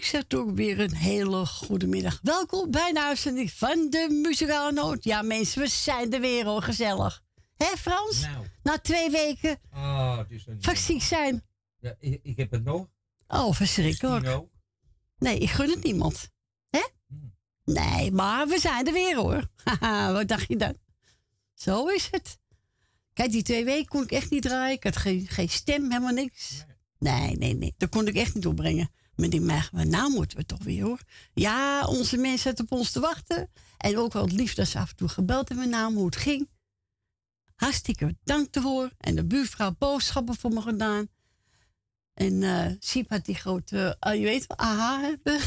ik zeg toch weer een hele goede middag. Welkom bij de uitzending van de Muzikale Noot. Ja, mensen, we zijn er weer hoor, gezellig. Hé, Frans? Nou. Na twee weken Ah, van ziek zijn. Ja, ik, ik heb het nog. Oh, verschrikkelijk. Nee, ik gun het niemand. Hè? Nee, maar we zijn er weer hoor. Haha, wat dacht je dan? Zo is het. Kijk, die twee weken kon ik echt niet draaien. Ik had geen, geen stem, helemaal niks. Nee, nee, nee. Dat kon ik echt niet opbrengen. Maar die maar nou moeten we toch weer hoor. Ja, onze mensen zaten op ons te wachten. En ook wel het liefst dat ze af en toe gebeld hebben namen hoe het ging. Hartstikke bedankt ervoor. En de buurvrouw boodschappen voor me gedaan. En eh Siep had die grote, ah, je weet wel, aha hebben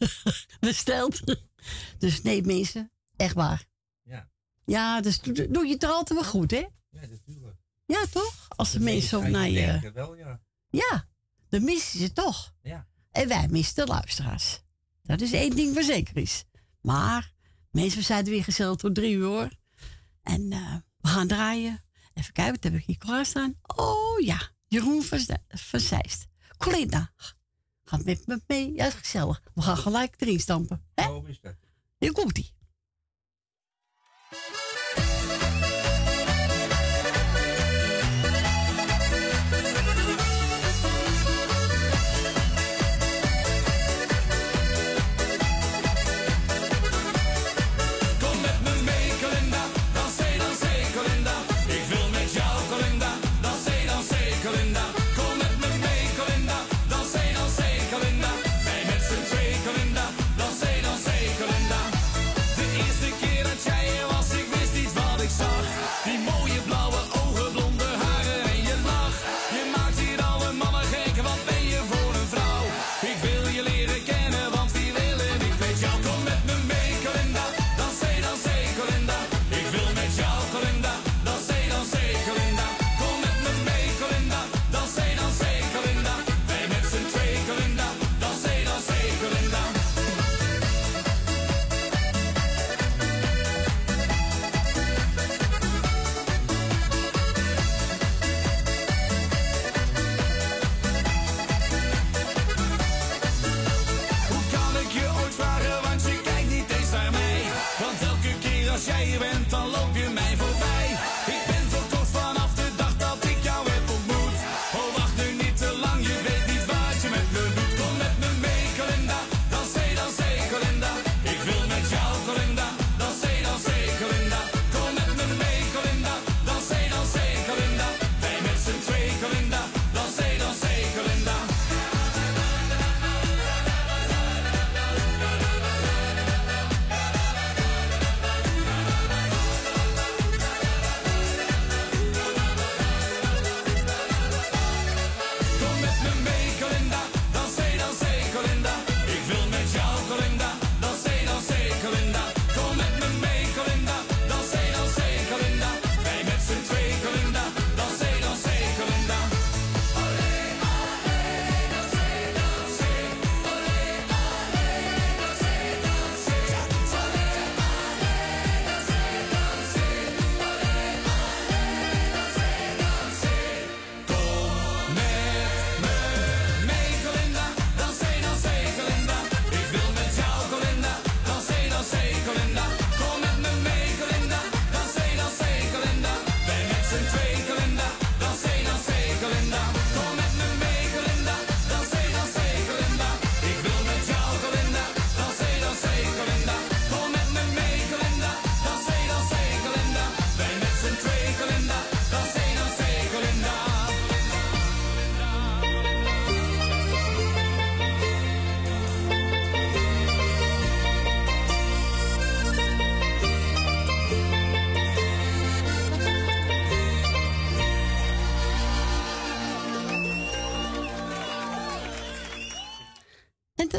besteld. dus nee mensen, echt waar. Ja. Ja, dus doe, doe je het er altijd wel goed hè? Ja, natuurlijk. Ja toch? Als de De mensen zo meest naar je... denken wel, ja. Ja, dan missen ze toch. Ja. En wij missen de luisteraars. Dat is één ding wat zeker is. Maar mensen, we zijn er weer gezellig tot drie uur hoor. En eh, we gaan draaien. Even kijken, wat heb ik hier klaarstaan? Oh ja, Jeroen van Zeist. Colinda, gaat met me mee. Ja, is gezellig. We gaan gelijk erin stampen. Hè? Zo is dat. Hier komt-ie.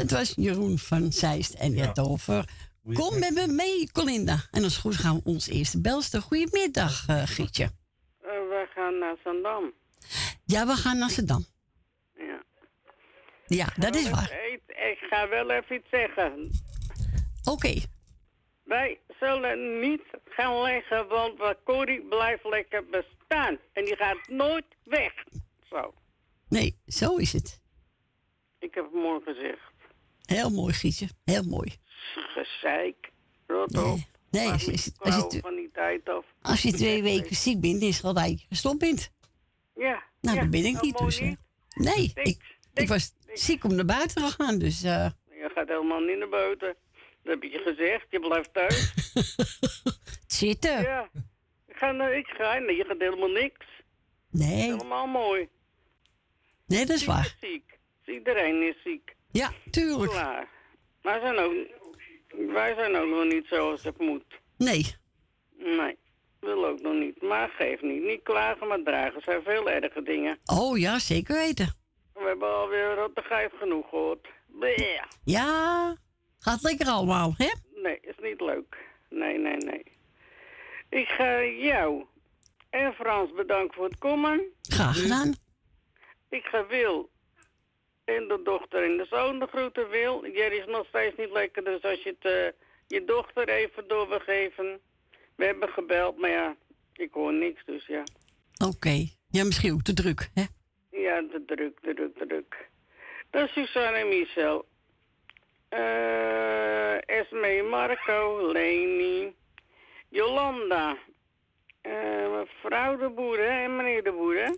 Dat was Jeroen van Zeist. En had over Kom met me mee, Colinda. En als het goed gaan we ons eerste belster. Goedemiddag, eh Gietje. Eh, we gaan naar Zandam. Ja, we gaan naar Zandam. Ja. Ja, dat is Wel waar. Ik ga wel even iets zeggen. Oké. Wij zullen niet gaan leggen, want wat Corrie blijft lekker bestaan. En die gaat nooit weg. Zo, Nee, zo is het. ik heb het mooi gezegd. Heel mooi, Gietje. Heel mooi. Gezeik. Rot op. Nee, als, je- als, klauwen je, van die tijd af. als je twee weken ziek bent, is het je gestopt bent. Ja. Nou, ja, dat ben ik nou, niet. Dus, eh, niet. nee, ik, ik was ziek om naar buiten te gaan. Dus eh, Je gaat helemaal niet naar buiten. Dat heb je gezegd. Je blijft thuis. zitten. ja. Ik ga, naar- ik ga. Nee, je gaat helemaal niks. Nee, Helemaal mooi. nee, dat is waar. Iedereen is ziek. Iedereen is ziek. Ja, tuurlijk. Klaar. Wij zijn ook, wij zijn ook nog niet zoals het moet. Nee, Nee, wil ook nog niet. Maar geef niet. Niet klagen, maar dragen. Er zijn veel erge dingen. oh ja, zeker weten. We hebben alweer rottigheid genoeg gehoord. Bleh. Ja, gaat lekker allemaal, hè? Nee, is niet leuk. Nee, nee, nee. Ik ga jou en Frans bedanken voor het komen. Graag gedaan. Ik ga Wil en de dochter en de zoon de groeten. Wil, Jerry is nog steeds niet lekker, dus als je het eh, je dochter even door wil geven. We hebben gebeld, maar ja, ik hoor niks, dus ja. Oké. Ja, misschien ook te druk, hè? Ja, te druk, te druk, te druk. Dat is Suzanne en Michel. Eh Esme, Marco, Leni, Jolanda, eh, mevrouw de Boer hè, en meneer de Boer, hè?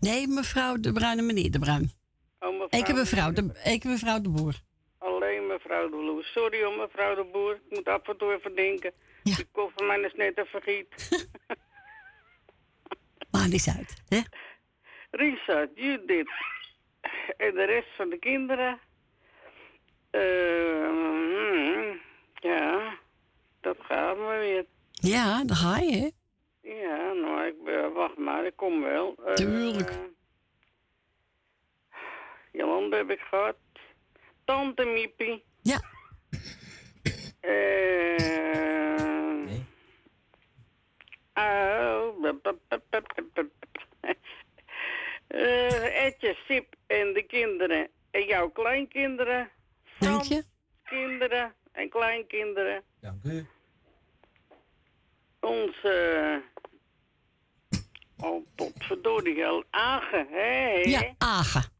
Nee, mevrouw de Bruin en meneer de Bruin. Oh, Ik heb de mevrouw de, ik heb mevrouw de Boer. Alleen mevrouw de Boer. Sorry om mevrouw de Boer. Ik moet af en toe even denken. Ja. Die koffer mij is net een vergiet. Maakt niks uit, hè? Risa, Judith en de rest van de kinderen. Eh, hmm, ja, dat gaat maar weer. Ja, daar ga je, hè? Ja, nou, ik, ben- wacht maar, ik kom wel. Eh, Tuurlijk. Jolande heb ik gehad. Tante Miepie. Ja. Eh... Nee. Oh, bup, bup, bup. Eh, Etje, Sip en de kinderen. En jouw kleinkinderen. Dank Frans, je. kinderen en kleinkinderen. Dank u. Onze... Oh, potverdorie, Agen, hè? Ja, Agen.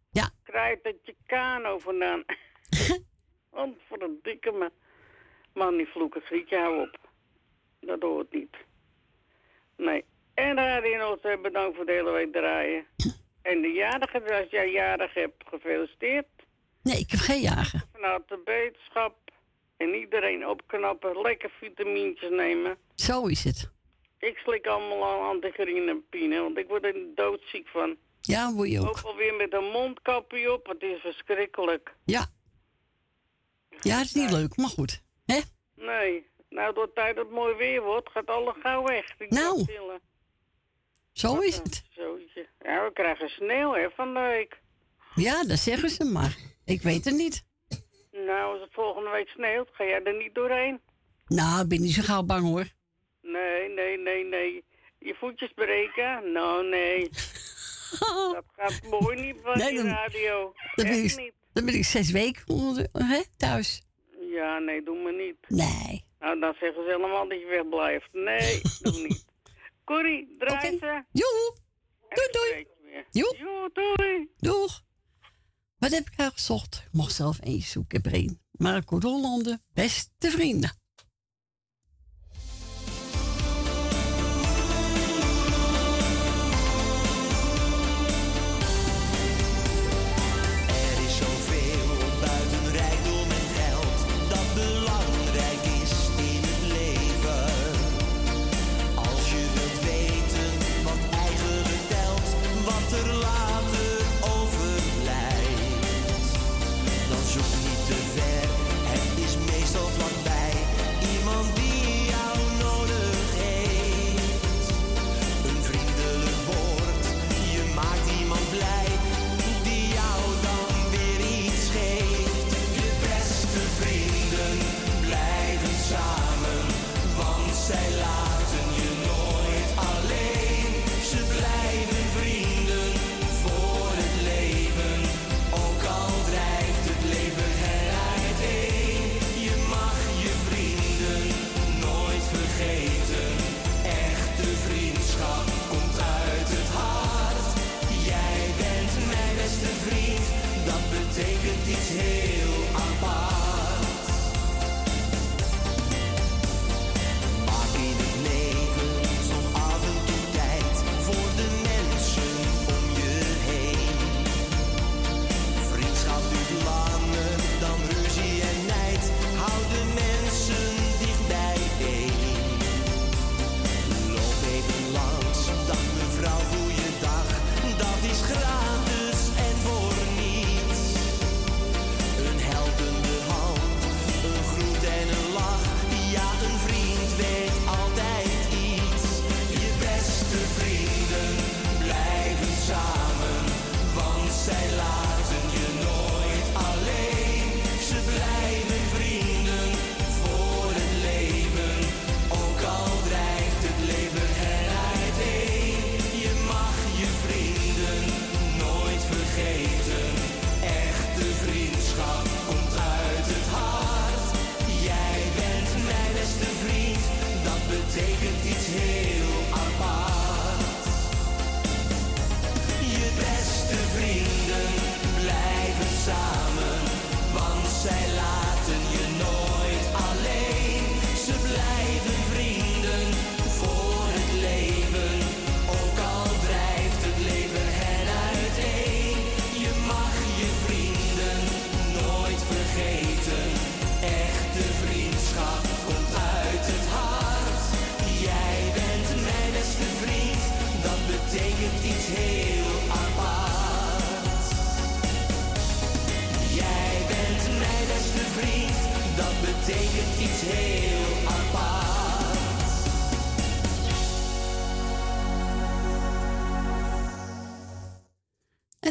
Krijgt het je kano vandaan. Want voor een dikke. Man, die vloeken, Grietje, hou op. Dat hoort niet. Nee. En Radio Noord, bedankt voor de hele week draaien. En de jarige, als jij jarig hebt, gefeliciteerd. nee, ik heb geen jagen. Vanuit de beterschap. En iedereen opknappen, lekker vitamintjes nemen. Zo is het. Ik slik allemaal aan antigrinepine, want ik word er doodziek van. Ja, word je Ook ook. alweer met een mondkapje op, het is verschrikkelijk. Ja. Ja, het is niet leuk, maar goed. Hè? Nee, nou door tijd dat het mooi weer wordt, gaat alle gauw weg. Die Nou. Zo is het. Zootje. Ja, we krijgen sneeuw hè, van de week. Ja, dat zeggen ze maar. Ik weet het niet. Nou, als het volgende week sneeuwt, ga jij er niet doorheen? Nou, ik ben niet zo gauw bang hoor. Nee, nee, nee, nee. Je voetjes breken? Nou, nee. Dat gaat mooi niet van Nee, die radio. Dan ben, Echt ik, niet. dan ben ik zes weken onder, hè, thuis. Ja, nee, doe me niet. Nee. Nou, dan zeggen ze helemaal dat je wegblijft. Nee, doe niet. Corrie, draai ze. Joe, Doei, doei. Joe. Joe, doei. doeg. Wat heb ik haar gezocht? Ik mocht zelf één zoeken. Één. Marco de beste vrienden.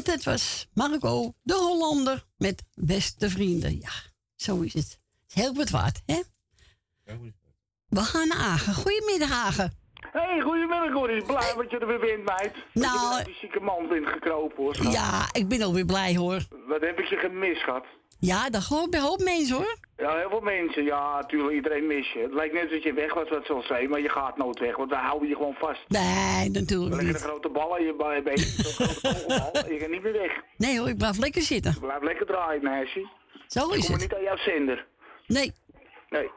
Dat was Marco de Hollander met beste vrienden. Ja, zo is het. Heel wat waard, hè? We gaan naar Agen. Goedemiddag, Agen. Hey, goedemiddag Corrie. Blij dat je er weer bent, meid. Nou- Dat je uit die zieke man bent gekropen, hoor. schat. Ja, ik ben alweer blij, hoor. Wat heb ik je gemist, schat? Ja, dat bij een hoop mensen, hoor. Ja, heel veel mensen. Ja, natuurlijk, iedereen mis je. Het lijkt net dat je weg was, wat zal zijn, maar je gaat nooit weg, want wij houden je gewoon vast. Nee, natuurlijk leg je een niet. grote bal aan je bij- been, zo'n grote kogelbal, en je gaat niet meer weg. Nee hoor, ik blijf lekker zitten. Blijf lekker draaien, meisje. Zo Ik is kom maar het. niet aan jouw zender. Nee, Nee.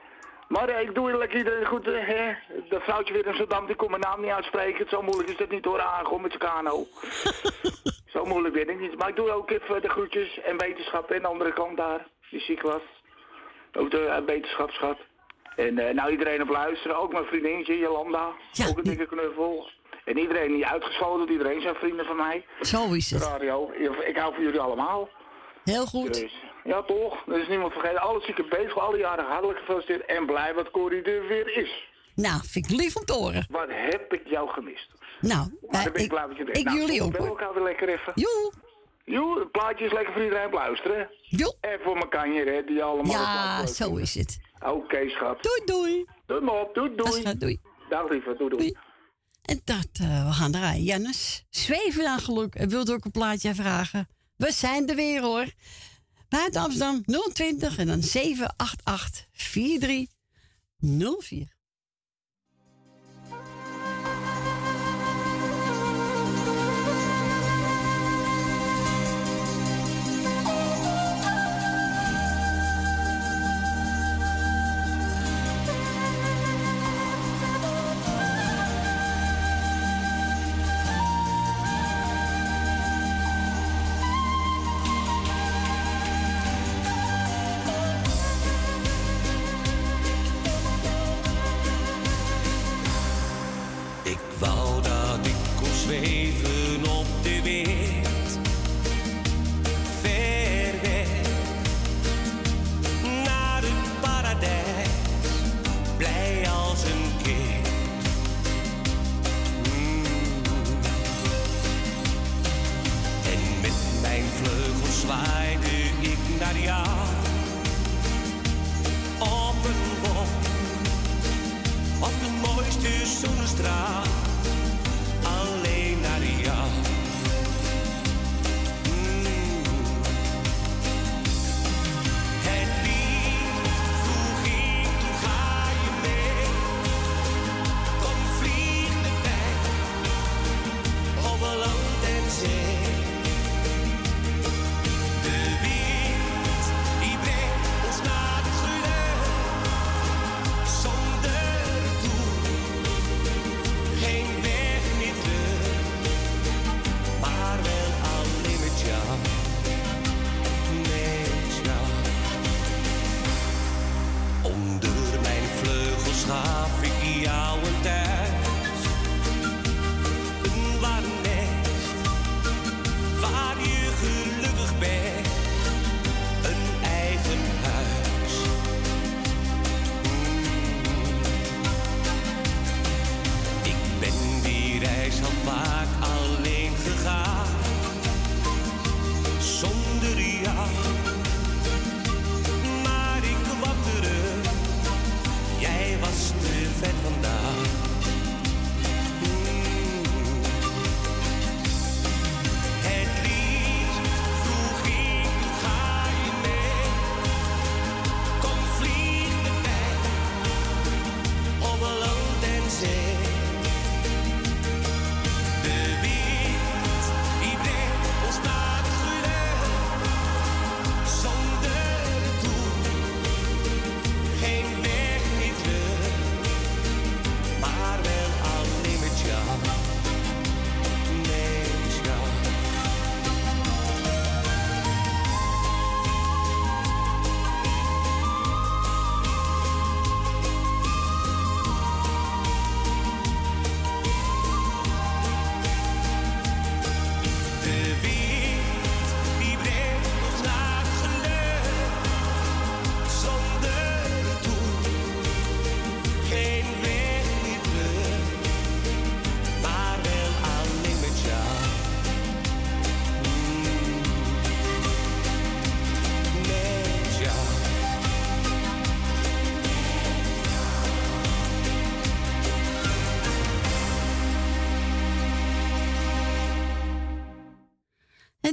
Maar eh, ik doe lekker iedereen goed, eh, hè. Dat vrouwtje weer in Amsterdam, die kon mijn naam niet uitspreken. Zo moeilijk is dat niet hoor, aangekomen met kano. Zo moeilijk ben ik niet. Maar ik doe ook even de groetjes en wetenschap en de andere kant daar, die ziek was. Ook de eh, wetenschapschap. En nou iedereen op luisteren, ook mijn vriendinnetje Jolanda. Ja. Ook een dikke knuffel. En iedereen die want iedereen zijn vrienden van mij. zo is het. Radio, ik hou van jullie allemaal. Heel goed. Dus, ja toch, er is niemand vergeten. Alle zieke bezig, alle jaren hartelijk gefeliciteerd. En blij dat Corrie er weer is. Nou, vind ik lief om te horen. Wat heb ik jou gemist? Nou, dan ben ik ik, blij dat je er ik Nou, jullie ook hoor. elkaar weer lekker even. Joe, Joe, het plaatje is lekker voor iedereen luisteren. joe. En voor mijn kanjer, hè, die allemaal... Ja, zo is het. Oké, schat. Doei, doei. Doei maar op, doei, doei. gaat doei. Dag lieve, doei, doei. Doei. En dat, eh, we gaan draaien. Jannes, zweven naar geluk. En wilt ook een plaatje vragen? We zijn er weer hoor. Buiten Amsterdam 020 en dan 788 4304.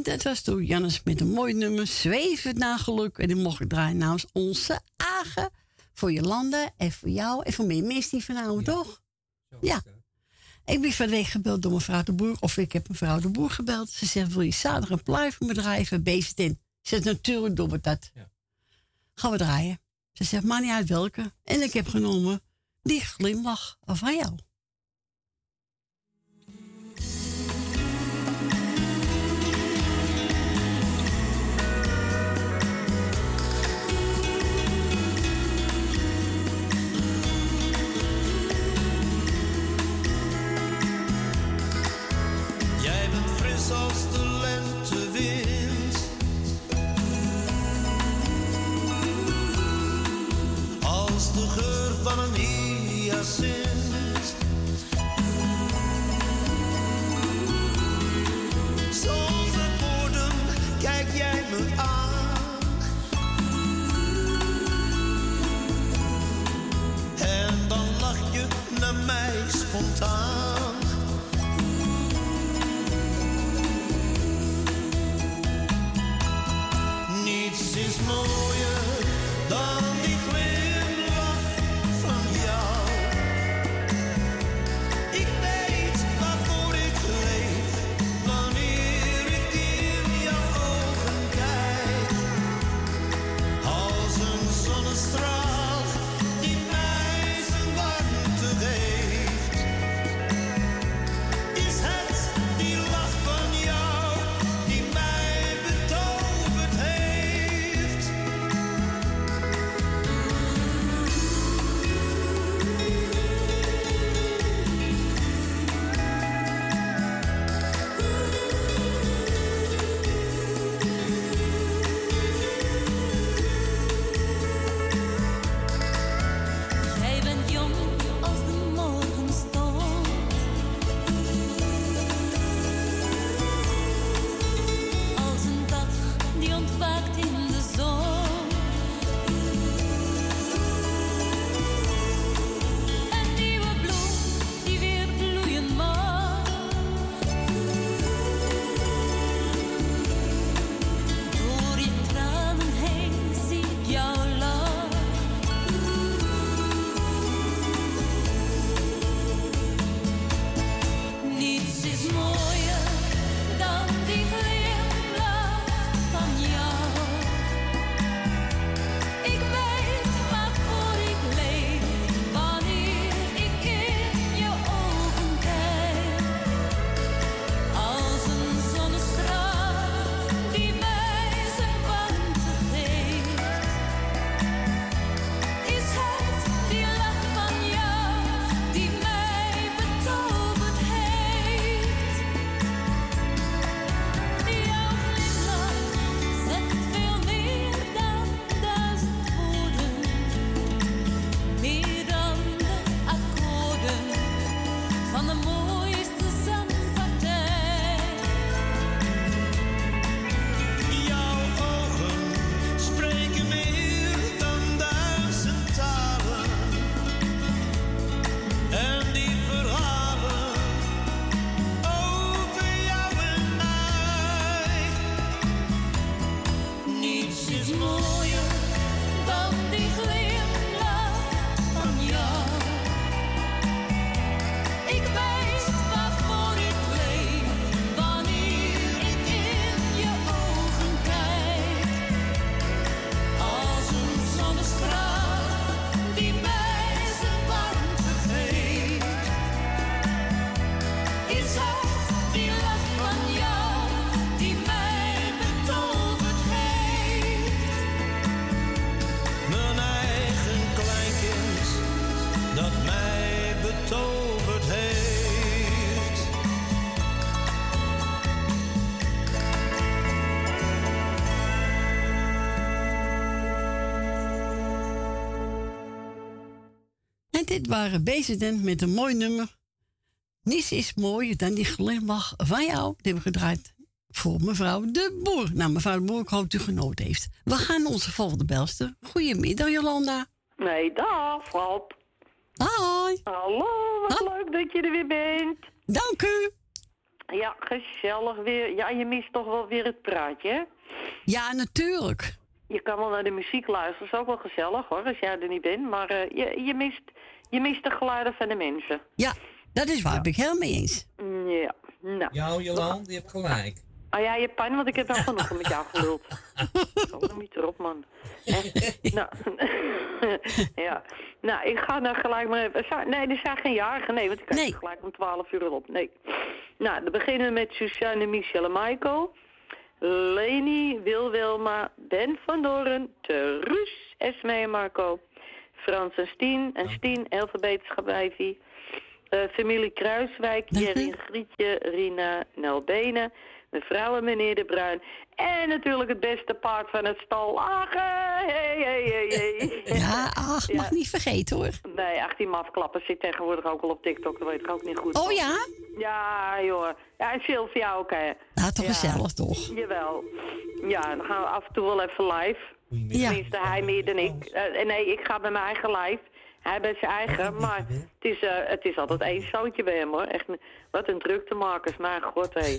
dat was toen Jannes met een mooi nummer, Zweven naar geluk. En die mocht ik draaien namens onze Agen. Voor je landen en voor jou en voor mij mensen die vanavond, toch? Ja. Ik ben vanwege gebeld door mevrouw de Boer. Of ik heb mevrouw de Boer gebeld. Ze zegt, wil je zaterdag een plaat voor me draaien Beestin? Ze zegt, natuurlijk doen we dat. Ja. Gaan we draaien. Ze zegt, maar niet uit welke. En ik heb genomen die glimlach van jou. Als de lentewind, als de geur van een asint. Zo de bodem, kijk jij me aan. En dan lach je naar mij spontaan. amor. Dit waren Bezenden met een mooi nummer. Niets is mooier dan die glimlach van jou. Die hebben we gedraaid voor mevrouw de Boer. Nou, mevrouw de Boer, ik hoop dat u genoten heeft. We gaan onze volgende belster. Goedemiddag, Jolanda. Nee, dag, Rob. Hoi. Hallo, wat leuk dat je er weer bent. Dank u. Ja, gezellig weer. Ja, je mist toch wel weer het praatje, hè? Ja, natuurlijk. Je kan wel naar de muziek luisteren, is ook wel gezellig hoor, als jij er niet bent. Maar eh, je, je, mist, je mist de geluiden van de mensen. Ja, dat is waar. Ben ik helemaal mee eens. Mm, Ja, nou. Jou, Jolande, je hebt gelijk. Ah ja, je hebt pijn, want ik heb wel genoeg met jou geluld. Kom er niet erop, man. Hè? nou, ja. Nou, ik ga dan gelijk maar even... Nee, er zijn geen jarigen. Nee, want ik krijg Nee. gelijk om 12 uur op. Nee. Nou, dan beginnen we met Suzanne, Michel en Michael. Leni, Wil Wilma, Ben van Doren, Terus, Esme en Marco. Frans en Stien. En Stien, alfabetisch wijfie. Eh, familie Kruiswijk. Jerry Grietje, Rina, Nel Benen, mevrouw en meneer De Bruin. En natuurlijk het beste paard van het stal, Agen! Hey, hey, hey, hey. Ja, ach, mag niet vergeten hoor. Nee, ach, die mafklappers zit tegenwoordig ook al op TikTok, dat weet ik ook niet goed. Oh ja? Ja, joh. Ja, en Sylvia ook, hè. Nou, toch Ja. gezellig toch? Jawel. Ja, dan gaan we af en toe wel even live. Ja. Tenminste, hij meer dan ik. Eh, nee, ik ga bij mijn eigen live. Hij bij zijn eigen, maar het is, eh, het is altijd één zootje bij hem, hoor. Echt, een- wat een druktemakers, mijn god, hé.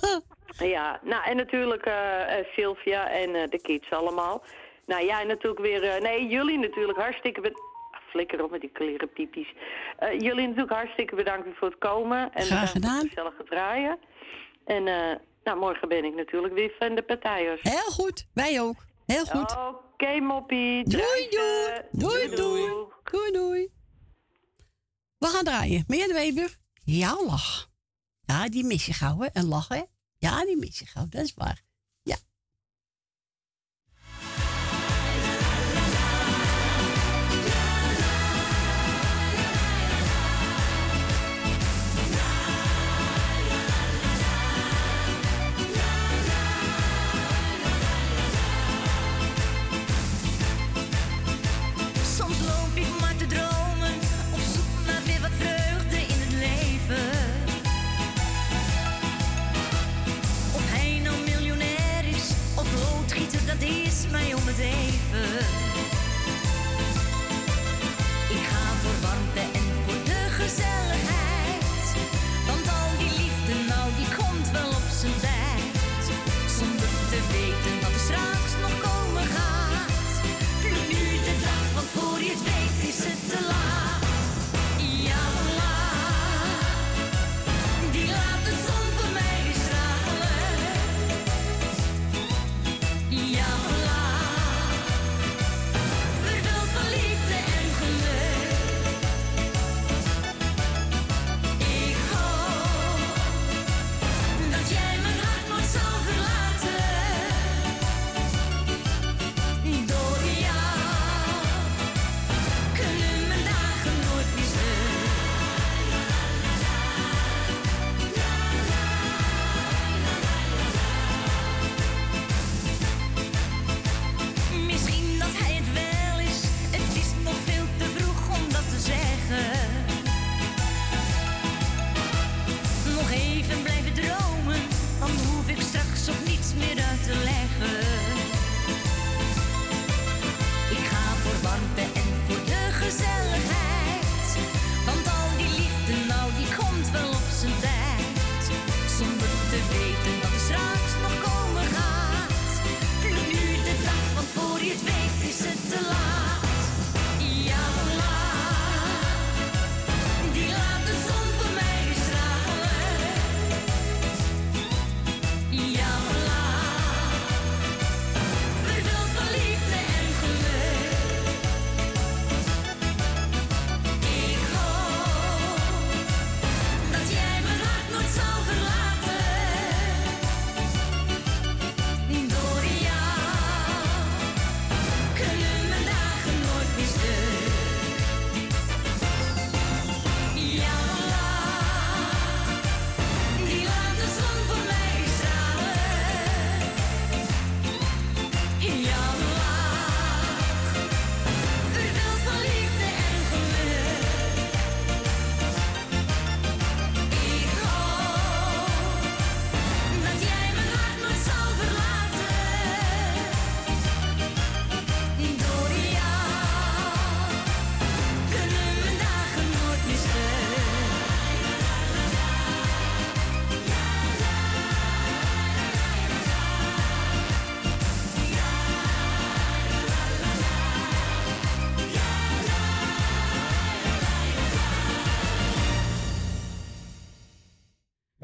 ja, nou, en natuurlijk eh, Sylvia en eh, de kids allemaal. Nou, jij natuurlijk weer... eh, nee, jullie natuurlijk hartstikke... Ah, Flikker op met die kleren pipies. Eh, jullie natuurlijk hartstikke bedankt voor het komen. En Graag gedaan. het gezellige draaien. En eh, nou, morgen ben ik natuurlijk weer van de partijers. Heel goed. Wij ook. Heel goed. Oké, moppie. Doei, doei. Doei, doei. Doei, doei. We gaan draaien. Meneer de Weber. Jouw lach. Ja, die mis je gauw, hè? En lachen, hè? Ja, die mis je gauw. Dat is waar.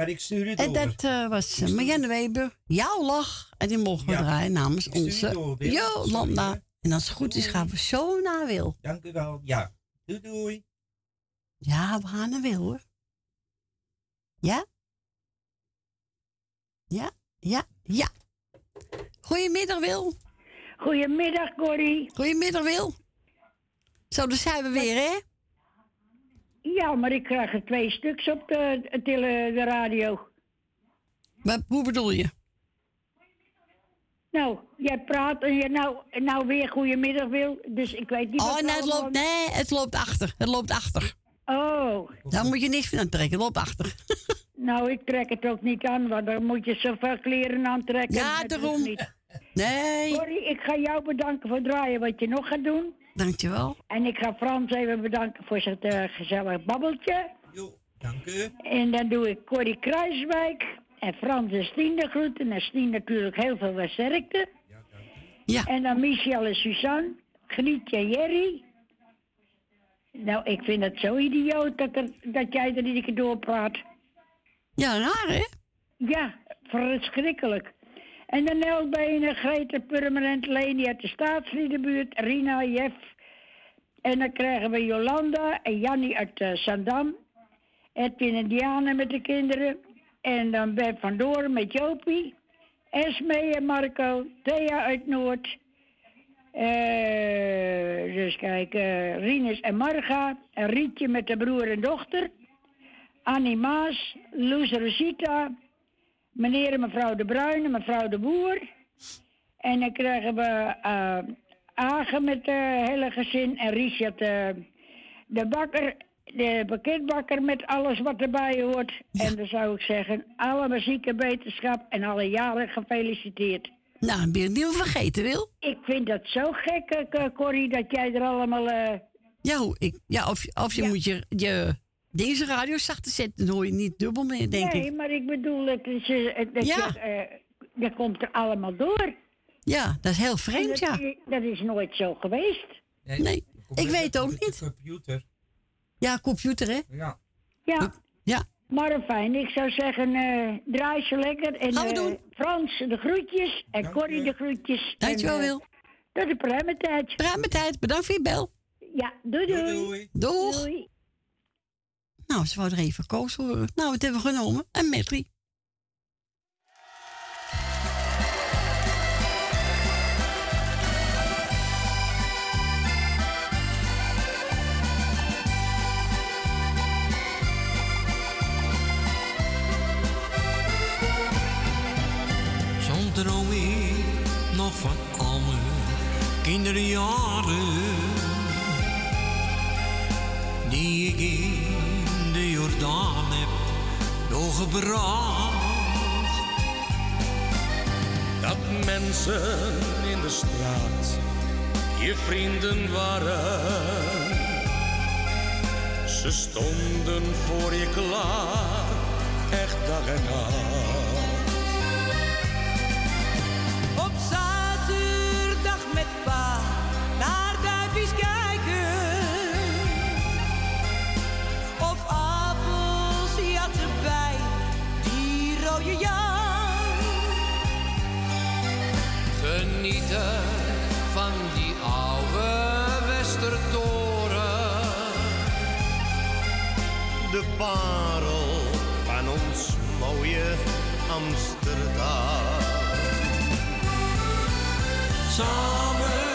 Maar ik stuur het En door. dat eh, was uh, Marianne Weber. Jouw lach. En die mogen we Ja. draaien namens onze. Jolanda. En als het goed is gaan we zo naar Wil. Dank u wel. Ja. Doei doei. Ja, we gaan naar Wil hoor. Ja? Ja? Ja? Ja. Goedemiddag Wil. Goedemiddag, Corrie. Goedemiddag Wil. Zo, daar zijn we weer hè? Ja, maar ik krijg er twee stuks op de, de, de radio. Maar hoe bedoel je? Nou, jij praat en je nou, nou weer goedemiddag wil, dus ik weet niet Oh, wat er nee het, allemaal- loopt, nee, het loopt achter. Het loopt achter. Oh, Daar moet je niks van aantrekken. Het loopt achter. nou, ik trek het ook niet aan, want dan moet je zoveel kleren aantrekken. Ja, Dat daarom. Niet. Nee. Corrie, ik ga jou bedanken voor het draaien wat je nog gaat doen. Dankjewel. En ik ga Frans even bedanken voor zijn eh, gezellig babbeltje. Jo, dank u. En dan doe ik Corrie Kruiswijk en Frans en Stien de groeten. En Stien natuurlijk heel veel sterkte. Ja. En dan Michel en Suzanne, Grietje en Jerry. Nou, ik vind het zo idioot dat, er, dat jij er iedere keer doorpraat. Ja, naar hè? Ja, verschrikkelijk. En dan Nelbenen, Greta Permanent, Leni uit de staatsliedenbuurt, Rina, Jeff. En dan krijgen we Jolanda en Jannie uit eh, Zandam. Edwin en Diana met de kinderen. En dan Ben van Doorn met Jopie. Esme en Marco. Thea uit Noord. Eh, dus kijk, eh Rinus en Marga. En Rietje met de broer en dochter. Annie Maas. Loes Rosita. Meneer en mevrouw De Bruin en mevrouw De Boer. En dan krijgen we eh Agen met het hele gezin. En Richard eh, de bakker. De pakketbakker met alles wat erbij hoort. En dan zou ik zeggen, alle muziek wetenschap en alle jaren gefeliciteerd. Nou, ben je niet meer vergeten, Wil? Ik vind dat zo gek, eh, Corrie, dat jij er allemaal... eh, Ja, hoe, ik, ja of, of je moet je, je deze radio zachter zetten, dan hoor je niet dubbel meer, denk nee, ik. maar ik bedoel, het is, het- dat, Ja. je, eh, dat komt er allemaal door. Ja, dat is heel vreemd, dat, ja. dat is nooit zo geweest. Nee, ik weet ook niet. Computer. Ja, computer, hè? Ja. Ja. Ja. Maar fijn, ik zou zeggen, eh draai ze lekker. En Gaan we eh, doen. Frans de groetjes en Corrie de groetjes. Dankjewel, En, eh, Wil. Tot de pruimentijd. Pruimentijd, bedankt voor je bel. Ja, doei doei. doei. Doeg. Doei. Nou, ze wou er even koos horen. Nou, wat hebben we genomen? Een medley. Zo'n droom ik nog van al mijn kinderjaren. Die ik de Jordaan heb doorgebracht. Dat mensen in de straat je vrienden waren. Ze stonden voor je klaar, echt dag en nacht. Van die oude Westertoren. De parel van ons mooie Amsterdam. Samen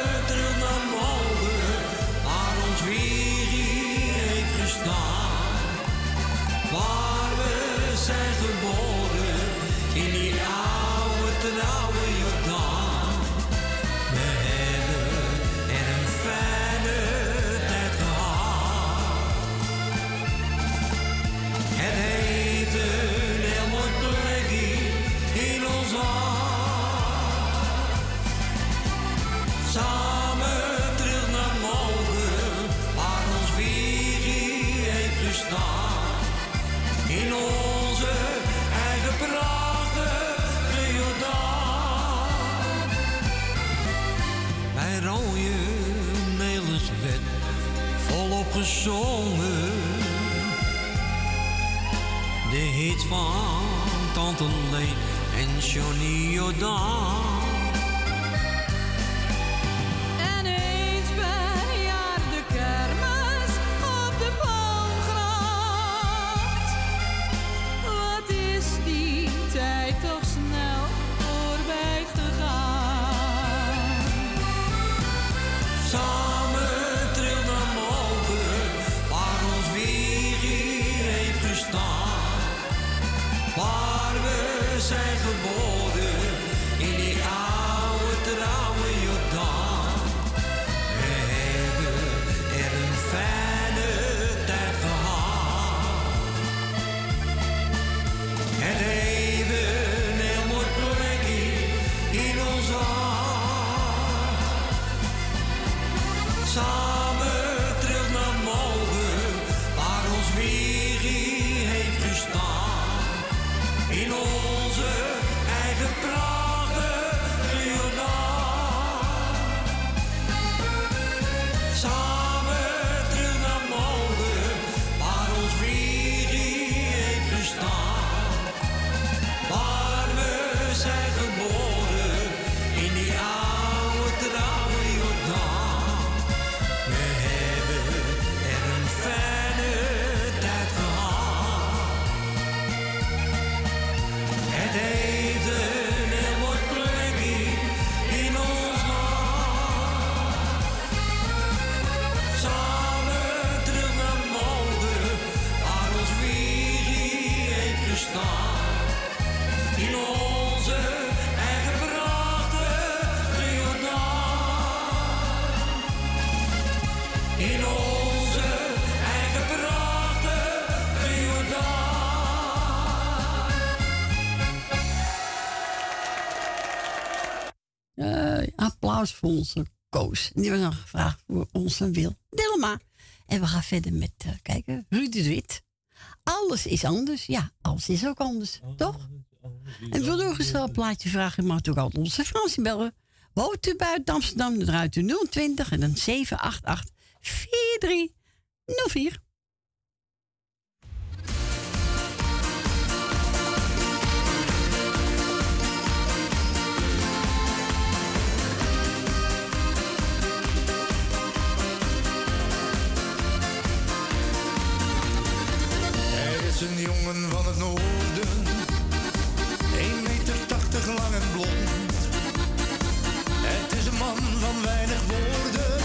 onze Koos. En die was nog gevraagd voor onze Wil Dillema. En we gaan verder met, eh, kijken, Ruud de Wit. Alles is anders. Ja, alles is ook anders, toch? En wil nog eens een plaatje vragen, mag ook altijd onze Fransie bellen. Woont u buiten Amsterdam, dan draait u 020 en dan 788 4304. Blond. Het is een man van weinig woorden,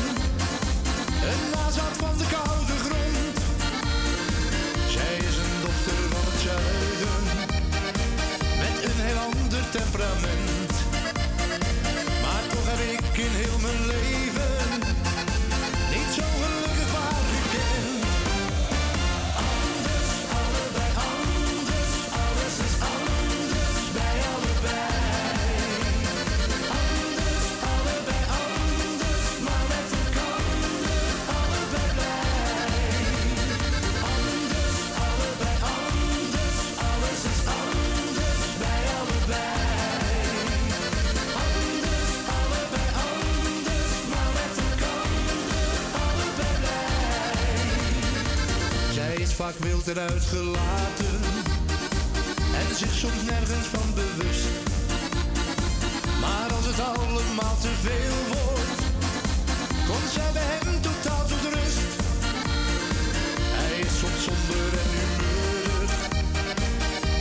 een nazaat van de koude grond. Zij is een dochter van het zuiden, met een heel ander temperament. Maar toch heb ik in heel mijn leven vaak wild en uitgelaten en zich soms nergens van bewust. Maar als het allemaal te veel wordt, komt zij bij hem totaal tot rust. Hij is soms somber en humeurig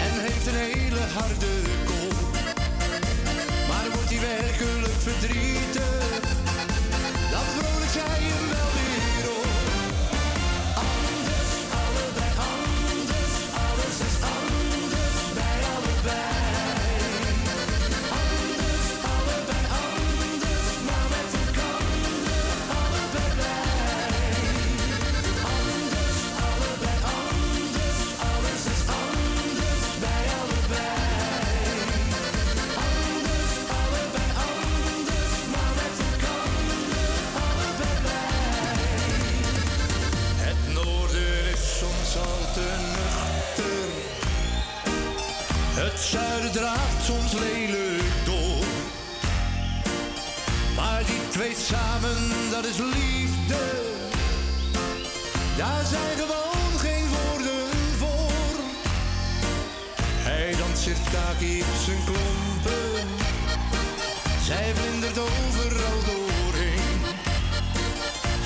en heeft een hele harde kop. Maar wordt hij werkelijk verdrietig, dan vrolijk zij hem twee samen, dat is liefde. Daar zijn gewoon geen woorden voor. sirtaki op zijn klompen. Zij vlindert overal doorheen.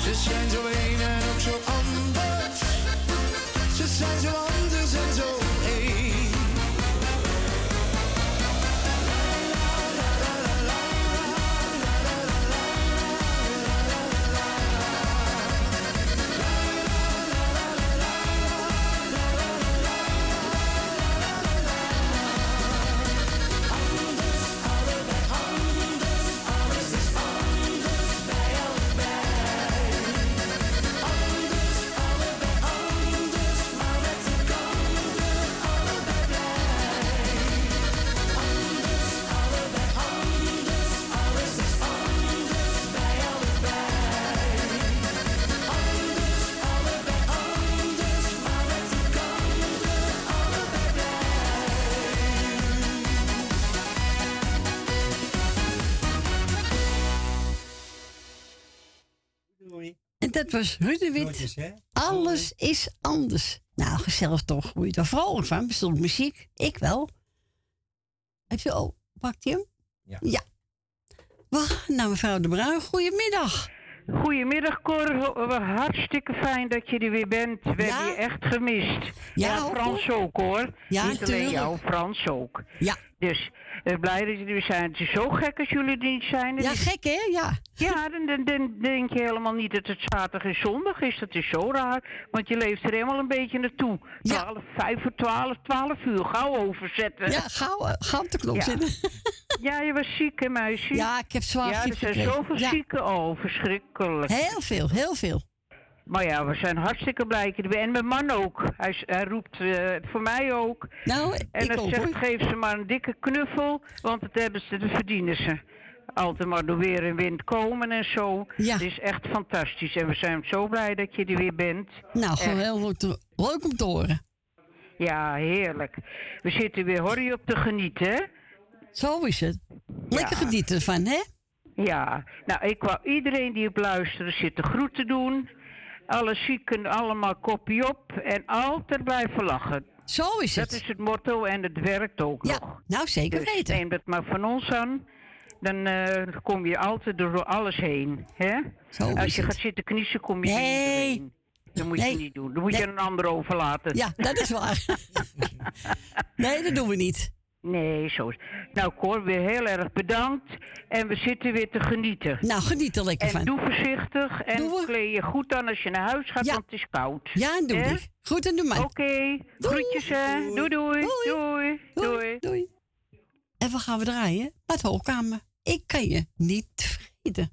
Ze zijn zo een en ook zo anders. Was Ruud de Wit. Groetjes, hè? Alles is anders. Nou, gezellig toch. Word je daar vrolijk van? Bestond muziek? Ik wel. Heb je al... Pakt hij hem? Ja. Ja. Naar mevrouw De Bruin. Goedemiddag. Goedemiddag Cor, hartstikke fijn dat je er weer bent. We Ja? hebben je echt gemist. Ja, Frans ook hoor. Ja, niet alleen jou, Frans ook. Ja. Dus blij dat jullie zijn. Het is zo gek als jullie er niet zijn. Dat Ja, is- gek hè? Ja. Ja, dan, dan, dan denk je helemaal niet dat het zaterdag en zondag is. Dat is zo raar. Want je leeft er helemaal een beetje naartoe. Ja. 12, 5 voor 12, 12 uur. Gauw overzetten. Ja, gauw, eh, gauw knop Ja. zitten. Ja, je was ziek hè, meisje? Ja, ik heb zwaar Ja, er zijn zoveel Ja. zieken. Oh, verschrikkelijk. Heel veel, heel veel. Maar ja, we zijn hartstikke blij. En mijn man ook. Hij, roept eh, voor mij ook. Nou, En ik hij ook zegt, hoor. geef ze maar een dikke knuffel, want dat hebben ze, dat verdienen ze. Altijd maar door weer en wind komen en zo. Ja. Het is echt fantastisch. En we zijn zo blij dat je er weer bent. Nou, gewoon Echt. heel leuk, leuk om te horen. Ja, heerlijk. We zitten weer horrie op te genieten, hè? Zo is het. Lekker Ja. genieten ervan, hè? Ja. Nou, ik wou iedereen die op luisteren zit de groeten doen. Alle zieken allemaal kopie op en altijd blijven lachen. Zo is het. Dat is het motto en het werkt ook Ja, nog. nou zeker Dus weten. neem dat maar van ons aan. Dan eh, kom je altijd door alles heen. Hè? Zo Als je het. gaat zitten kniezen, kom je Nee. niet doorheen. Dat moet Nee. je niet doen. Dan moet Nee. je een ander overlaten. Ja, dat is waar. nee, dat doen we niet. Nee, zo Nou, Cor, weer heel erg bedankt. En we zitten weer te genieten. Nou, geniet er lekker En van. doe voorzichtig en Doen we. kleed je goed aan als je naar huis gaat, Ja. want het is koud. Ja, en doe ik. Goed en doe mij. Oké, groetjes hè. Doei doei. Doei. Doei. Doei. En wat gaan we draaien? Met hoogkamer. Ik kan je niet vergeten.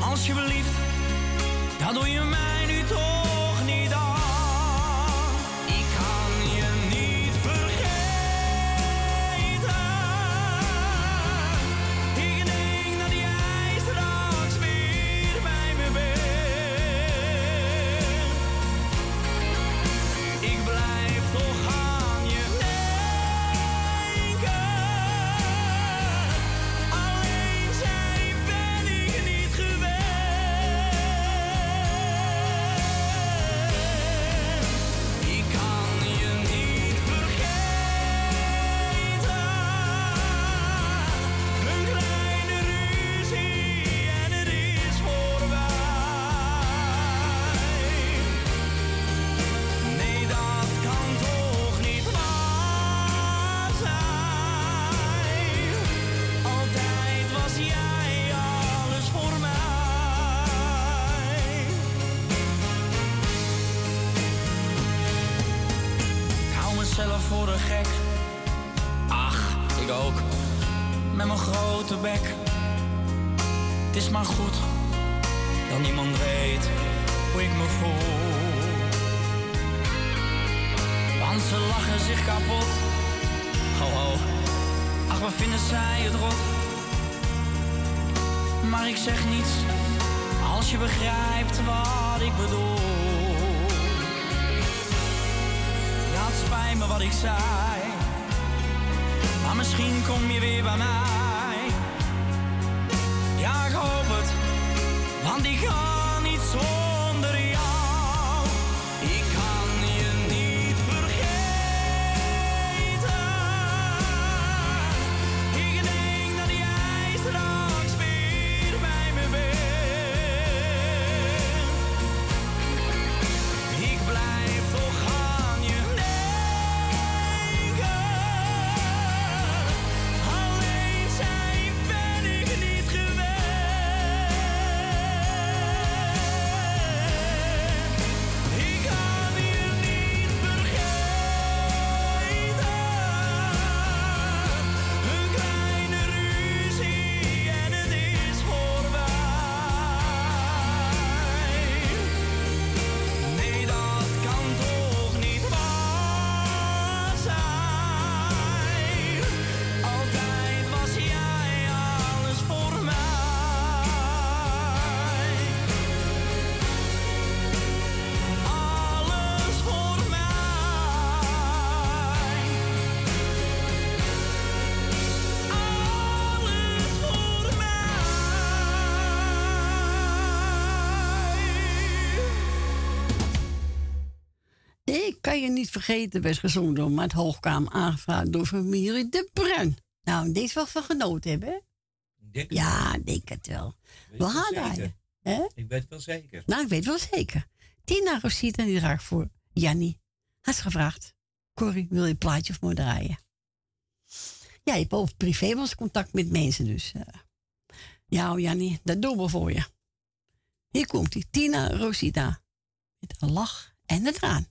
Alsjeblieft, dat doe je mij Is maar goed dat niemand weet hoe ik me voel. Want ze lachen zich kapot. Ho ho, ach wat vinden zij het rot. Maar ik zeg niets als je begrijpt wat ik bedoel. Ja, het spijt me wat ik zei. Maar misschien kom je weer bij mij. Want ik ga niet zonder vergeten, werd gezongen door Maat Hoogkamer, aangevraagd door familie De Bruin. Nou, deze wel van genoten hebben, hè? denk Ja, denk het wel. Weet We gaan? Ik weet het wel zeker. Nou, ik weet wel zeker. Tina Rosita, die draagt voor Jannie. Had gevraagd. Corrie, wil je een plaatje voor me draaien? Ja, je hebt over privé contact met mensen, dus... eh. ja, oh, Jannie, dat doen we voor je. Hier komt die Tina Rosita. Met een lach en een traan.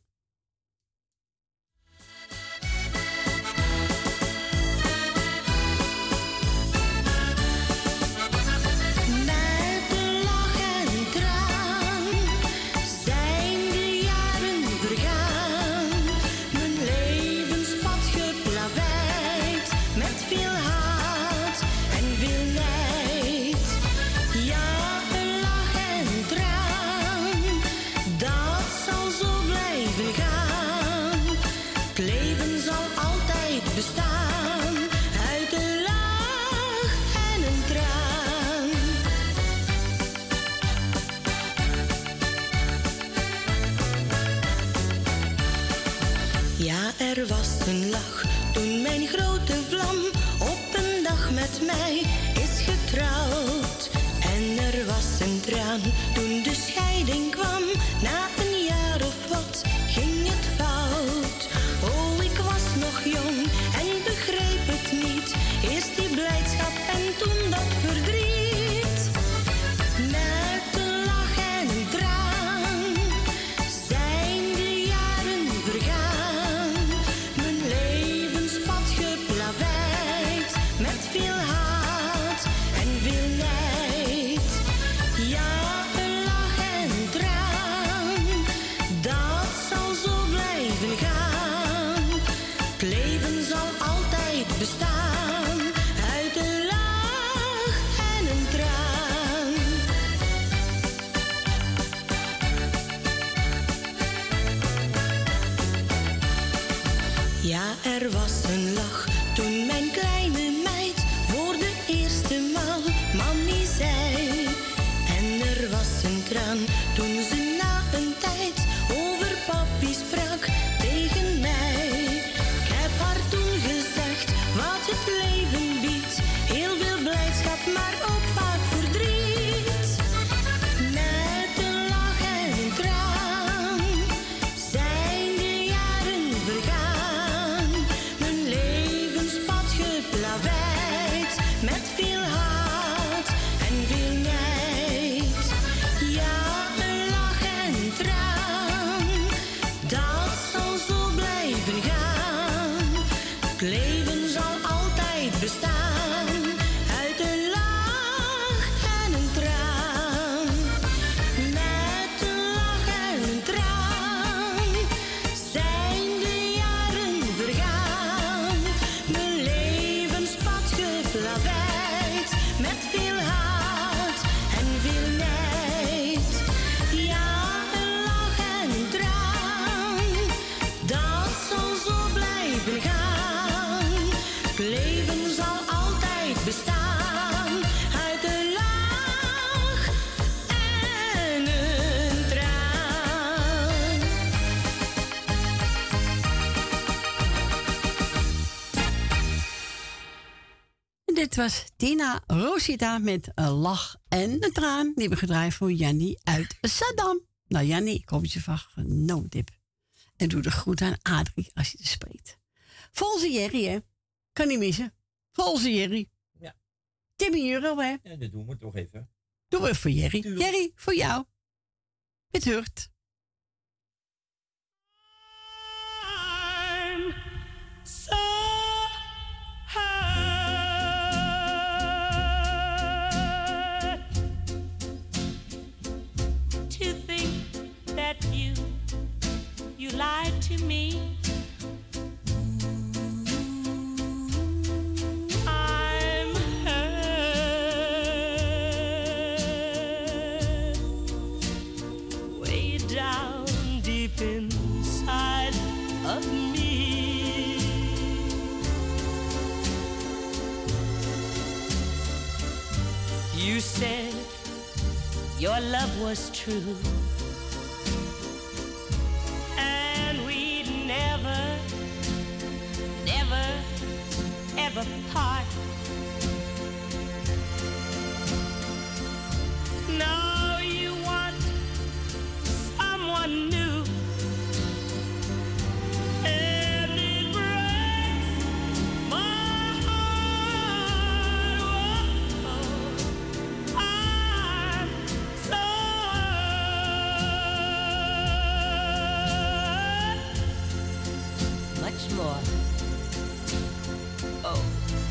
Er was een lach er was dit was Tina Rosita met een lach en een traan. Die hebben gedraaid voor Jannie uit Saddam. Nou, Jannie, ik hoop dat je van genoten hebt. En doe de groet aan Adrie als je het spreekt. Volgens Jerry, hè? Kan niet missen. Volgens Jerry. Ja. Timmy euro, hè? Ja, dat doen we toch even. Doe we voor Jerry. Jerry, voor jou. Het hurt. Your love was true.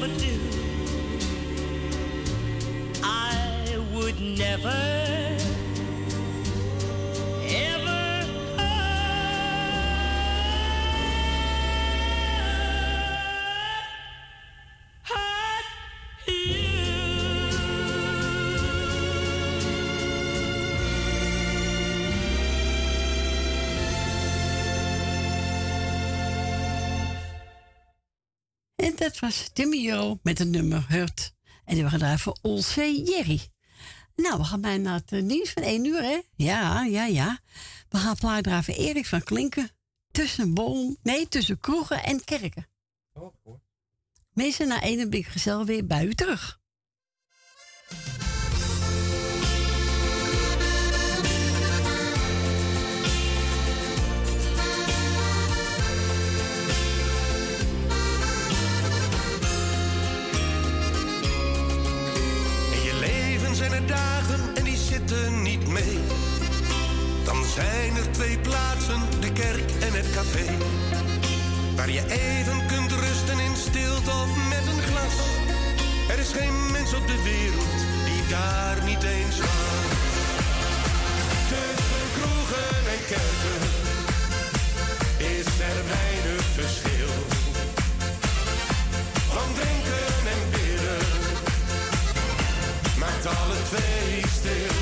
could ever do, I would never. Dat was Timmy Euro met het nummer Hurt. En die we gedraaid voor Olse Jerry. Nou, we gaan bijna naar het eh, nieuws van 1 uur, hè? Ja, ja, ja. We gaan plaat voor Erik van Klinken. Tussen boom, nee, tussen kroegen en kerken. Oh, hoor. Mensen, na één ben ik gezellig weer bij u terug. Dagen en die zitten niet mee. Dan zijn er twee plaatsen, de kerk en het café. Waar je even kunt rusten in stilte of met een glas. Er is geen mens op de wereld die daar niet eens was. Tussen kroegen en kerken is er weinig verschil. Stil.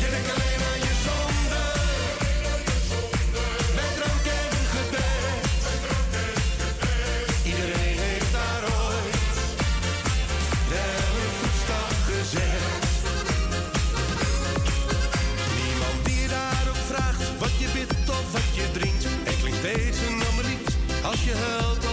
Je denkt alleen aan je zonde, met drank en gebed. Iedereen heeft daar ooit wel een voetstap gezet. Niemand die je daarop vraagt wat je bidt of wat je drinkt. Klinkt steeds een ander lied als je huilt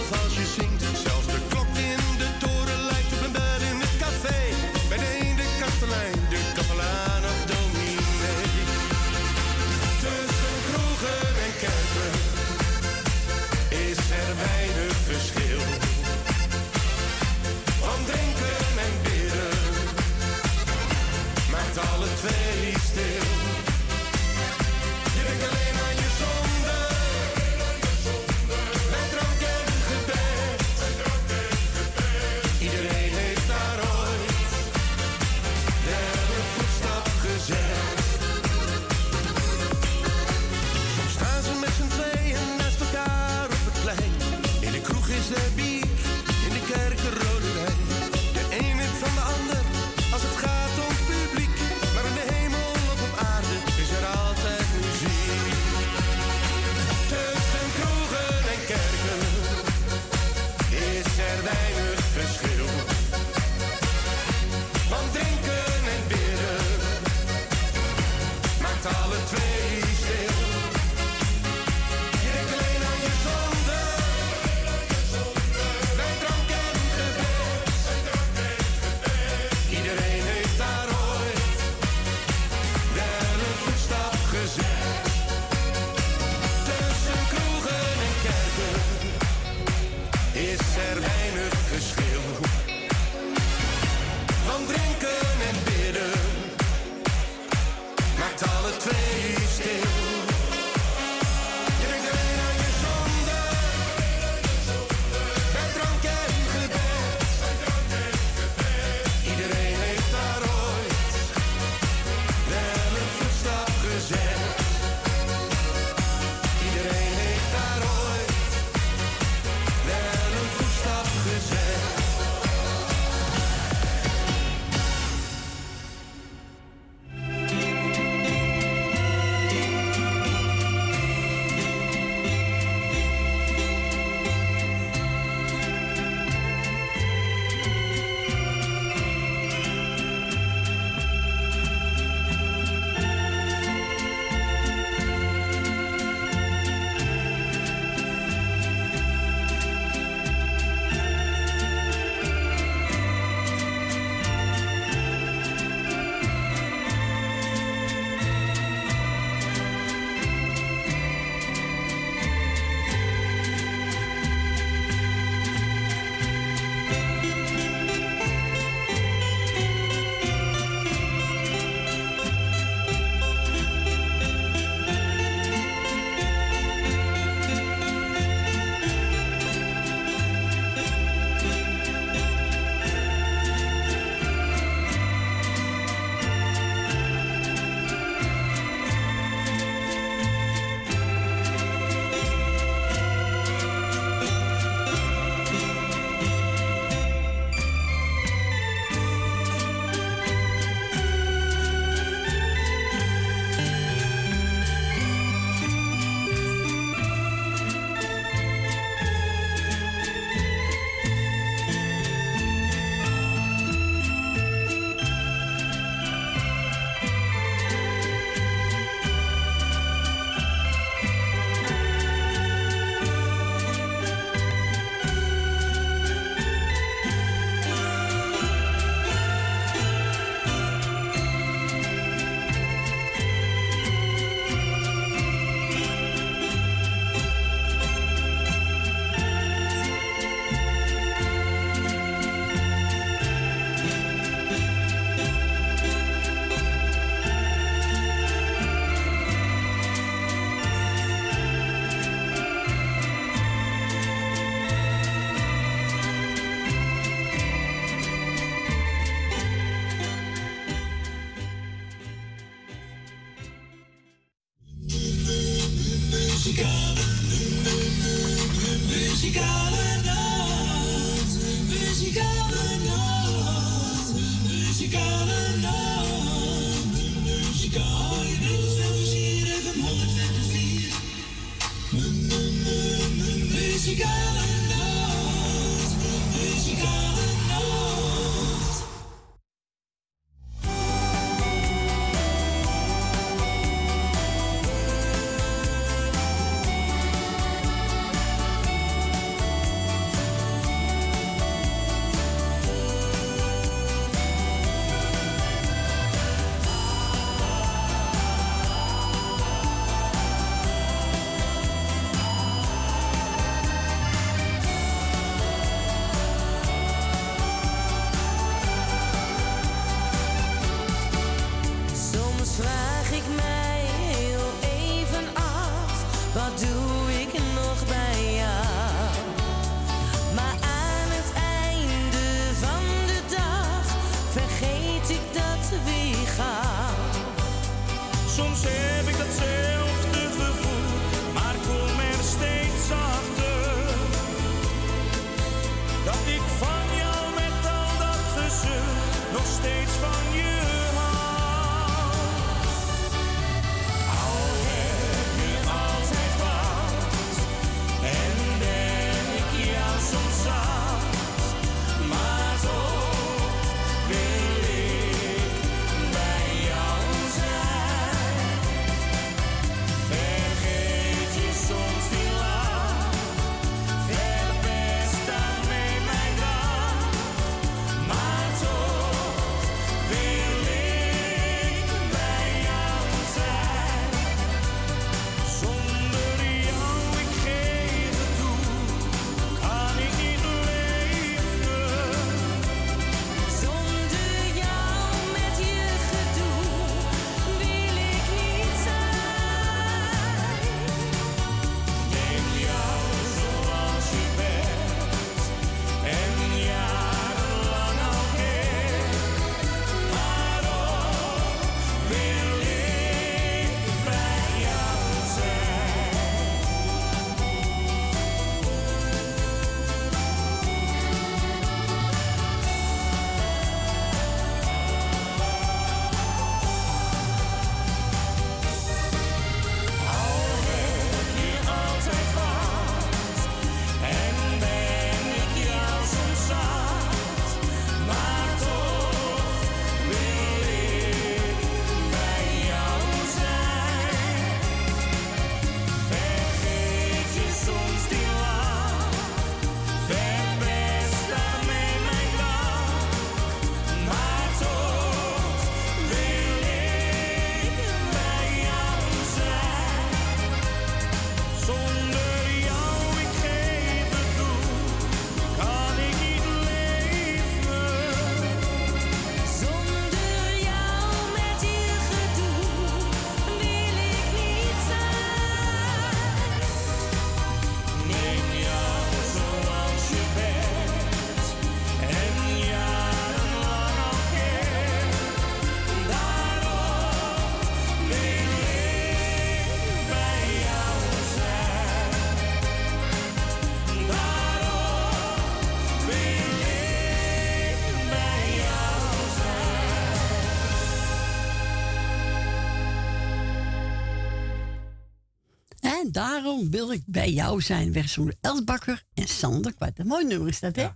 daarom wil ik bij jou zijn. Wegsonder Elsbakker en Sander Kwart. Een mooi nummer is dat, hè?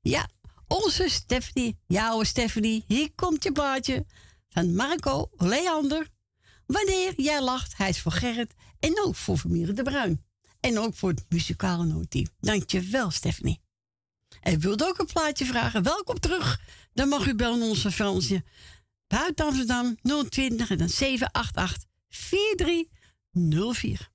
Ja. Onze Stephanie, jouw Stephanie, hier komt je plaatje van Marco Leander. Wanneer jij lacht, hij is voor Gerrit en ook voor Vermeer de Bruin. En ook voor het muzikale noodteam. Dankjewel, Stephanie. En wilt ook een plaatje vragen? Welkom terug. Dan mag u bellen onze Fransje. Buiten Amsterdam 020 en dan 788 4304.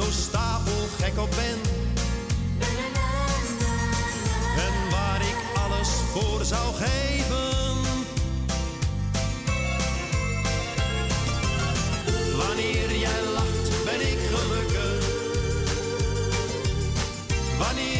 zo stapelgek op ben. En waar ik alles voor zou geven. Wanneer jij lacht, ben ik gelukkig. Wanneer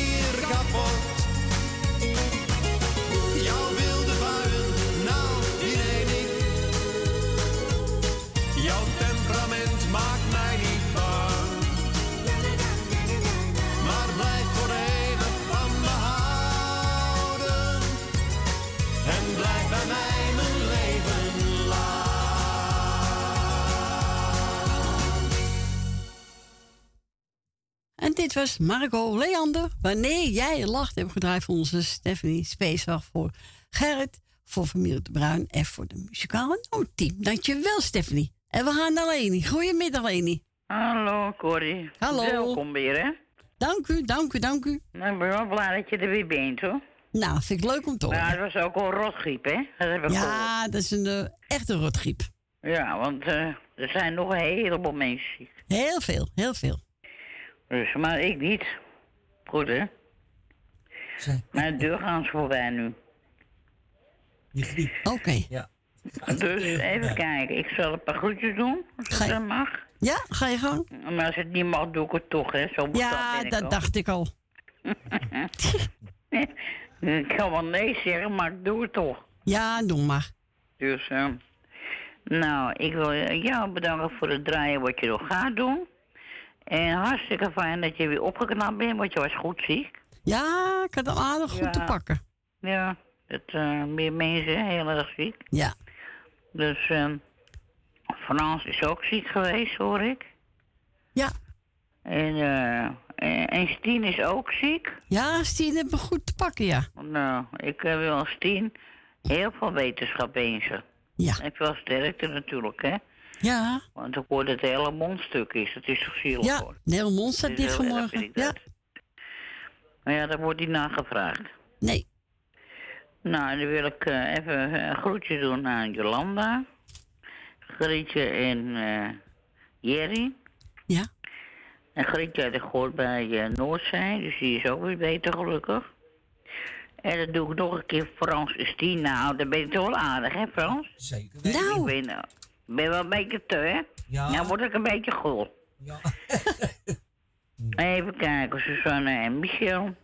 dit was Marco Leander. Wanneer jij lacht, hebben we gedraaid voor onze Stephanie. Speciaal voor Gerrit, voor familie de Bruin en voor de muzikale noodteam. Dankjewel, Stephanie. En we gaan naar Leni. Goedemiddag, Leni. Hallo Corrie. Hallo. Welkom weer, hè? Dank u, dank u, dank u. Nou, ik ben wel blij dat je er weer bent, hoor. Nou, vind ik leuk om te horen. Maar het was ook al rotgriep, hè? Dat heb ik gehoord. Ja, dat is een eh, echte rotgriep. Ja, want eh, er zijn nog een heleboel mensen ziek. Heel veel, heel veel. Dus, maar ik niet. Goed, hè? Maar de deur gaan ze voorbij nu. Oké. Ja. Dus even kijken. Ik zal een paar groetjes doen, als het dat mag. Ja, ga je gang. Maar als het niet mag, doe ik het toch, hè? Zo Ja, dat al. dacht ik al. ik kan wel nee zeggen, maar ik doe het toch. Ja, doe maar. Dus, eh, nou, ik wil jou bedanken voor het draaien wat je nog gaat doen. En hartstikke fijn dat je weer opgeknapt bent, want je was goed ziek. Ja, ik had hem aardig goed Ja. te pakken. Ja, het, eh, meer mensen heel erg ziek. Ja. Dus eh Frans is ook ziek geweest, hoor ik. Ja. En, eh en, en Stien is ook ziek. Ja, Stien heeft me goed te pakken, ja. Nou, ik eh, wil Stien heel veel wetenschap wensen. Ja. En veel sterkte natuurlijk, hè. Ja. Want ik hoor dat de hele mond stuk is. Dat is toch zielig Ja, hoor. de hele mond staat Het dicht erg, vanmorgen. Ja. dat. Maar ja, daar wordt niet naar gevraagd. Nee. Nou, dan wil ik eh, even een groetje doen aan Jolanda, Grietje en eh, Jerry. Ja. En Grietje had ik gehoord bij eh, Noordzee, dus die is ook weer beter gelukkig. En dan doe ik nog een keer Frans is die. Nou, dan ben je toch wel aardig, hè Frans? Zeker. Nou. Ik ben, ben wel een beetje te, hè? Ja. Nou word ik een beetje gul. Ja. Even kijken, Susanne en Michel.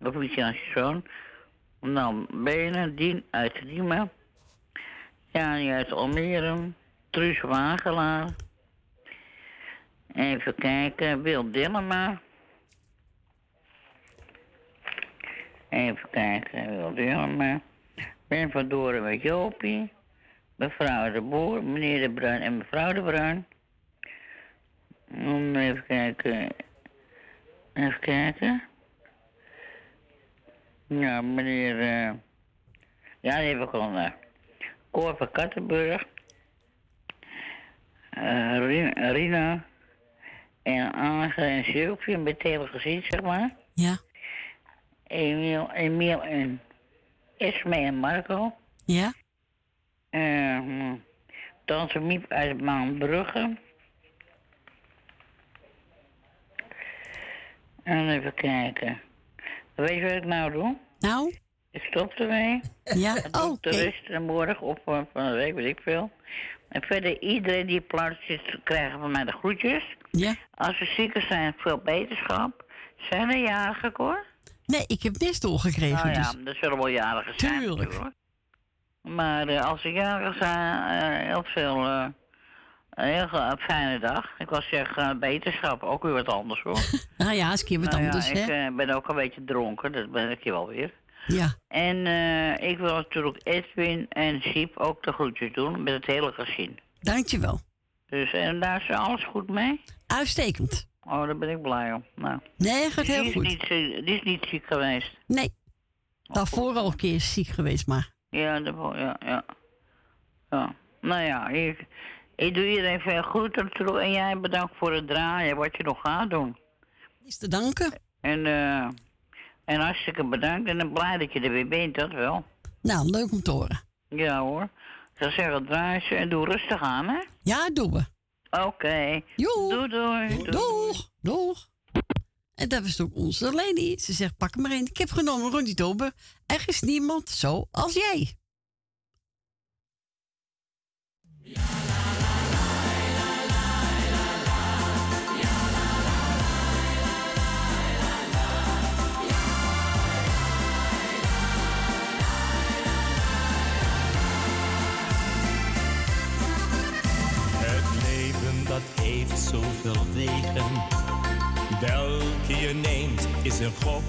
Of Michel en. Dan Benen, Dien uit Diemen. Jani uit Almere. Truus Wagelaar. Even kijken, Wil Dillema. Even kijken, Wil Dillema. Ben van Doren met Jopie. Mevrouw de Boer, meneer de Bruin en mevrouw de Bruin. Even kijken. Even kijken. Ja, meneer. eh ja, ik al. Uh, Cor van Kattenburg. eh, Ri- Rina. En Ange en Sylvie met hele gezin, zeg maar. Ja. Emiel, Emiel en Esme en Marco. Ja. Uh, Tante Miep uit Maanbrugge. En even kijken. Weet je wat ik nou doe? Nou? Ik stop ermee. Ja, Dan doe ik de oké. rest en morgen of van van de week, weet ik veel. En verder, iedereen die plaats zit, krijgen van mij de groetjes. Ja. Als ze zieken zijn, veel beterschap. Zijn er jarigen, hoor? Nee, ik heb net doorgekregen. Nou ja, dus. dat zullen wel jarigen zijn. Tuurlijk. natuurlijk. Maar eh, als ze jarig zijn, eh, heel veel. eh, een heel fijne dag. Ik was zeggen, eh, beterschap, ook weer wat anders hoor. Nou ja, is een keer wat nou anders, ja, ik hè? eh, ben ook een beetje dronken, dat ben ik je wel weer. Ja. En eh, ik wil natuurlijk Edwin en Siep ook de groetjes doen met het hele gezin. Dankjewel. Dus en daar is alles goed mee? Uitstekend. Oh, daar ben ik blij om. Nou. Nee, gaat die heel is goed. Niet, die is niet ziek geweest. Nee. Daarvoor al een keer ziek geweest, maar. Ja, daarvoor, ja, ja. Ja. Nou ja, ik, ik doe iedereen veel groeten toe en jij bedankt voor het draaien, wat je nog gaat doen. Is te danken. En, eh en hartstikke bedankt en ik ben blij dat je er weer bent, dat wel. Nou, leuk om te horen. Ja hoor. Ik zou zeggen, draai ze en doe rustig aan, hè? Ja, doen we. Oké. Doei, doei. doei. Doeg. Doeg. En dat was ook onze Leni. Ze zegt, pak er maar in. Ik heb genomen Ronnie Tober. Er is niemand zo als jij. Het leven dat heeft zoveel wegen. Welke je neemt is een gok.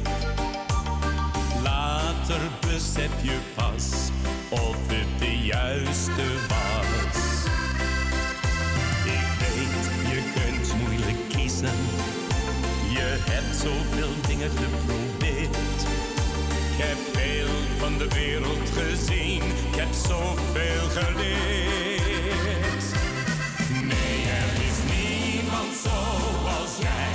Later besef je pas of het de juiste was. Ik weet, je kunt moeilijk kiezen. Je hebt zoveel dingen geprobeerd. Ik heb veel van de wereld gezien. Ik heb zoveel geleerd. Nee, er is niemand zoals jij.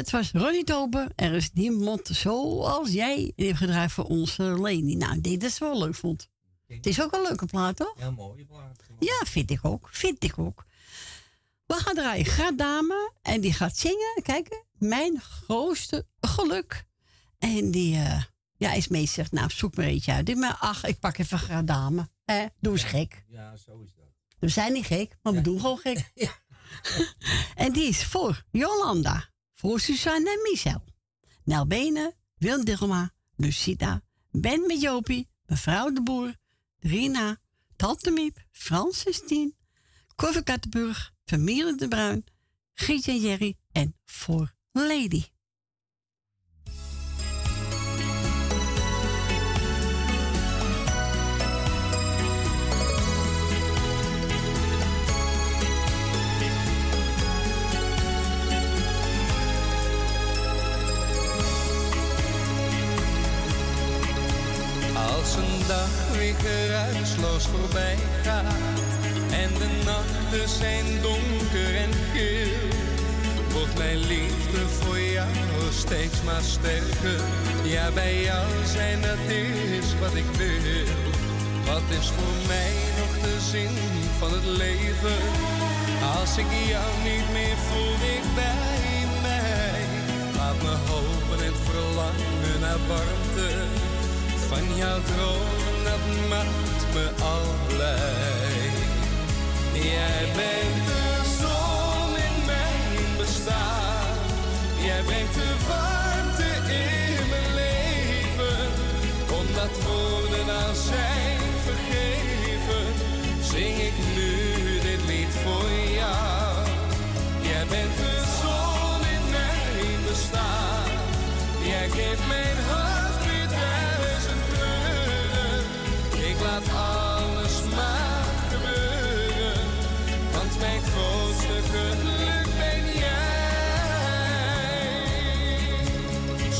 Dat was Ronnie Tober. Er is niemand zoals jij. Die heeft gedraaid voor onze Leni. Nou, dit is wel leuk vond. Het is ook een leuke plaat, toch? Ja, mooie plaat. Ja, vind ik ook. Vind ik ook. We gaan draaien. Gaat dame. En die gaat zingen. Kijk, mijn grootste geluk. En die eh, ja, is meest zegt, nou, zoek maar eentje uit. Maar, ach, ik pak even Gaat dame. Eh, doe eens gek. Ja, zo is dat. We zijn niet gek, maar we doen gewoon gek. en die is voor Jolanda, voor Suzanne en Michel. Nel Benen, Wil Dilma, Lucita, Ben met Jopie, mevrouw de Boer, Rina, Tante Miep, Francis Tien, Corve Kattenburg, familie de Bruin, Giet en Jerry en voor Lady. Weer geruisloos voorbij gaat en de nachten zijn donker en kil, wordt mijn liefde voor jou steeds maar sterker. Ja, bij jou zijn dat is wat ik wil. Wat is voor mij nog de zin van het leven? Als ik jou niet meer voel, ik bij mij. Laat me hopen en verlangen naar warmte van jouw droom, dat maakt me al blij. Jij bent de zon in mijn bestaan. Jij brengt de warmte in mijn leven. Omdat woorden al zijn vergeven, zing ik nu dit lied voor jou. Jij bent de zon in mijn bestaan. Jij geeft mijn hart laat alles maar gebeuren, want mijn grootste geluk ben jij.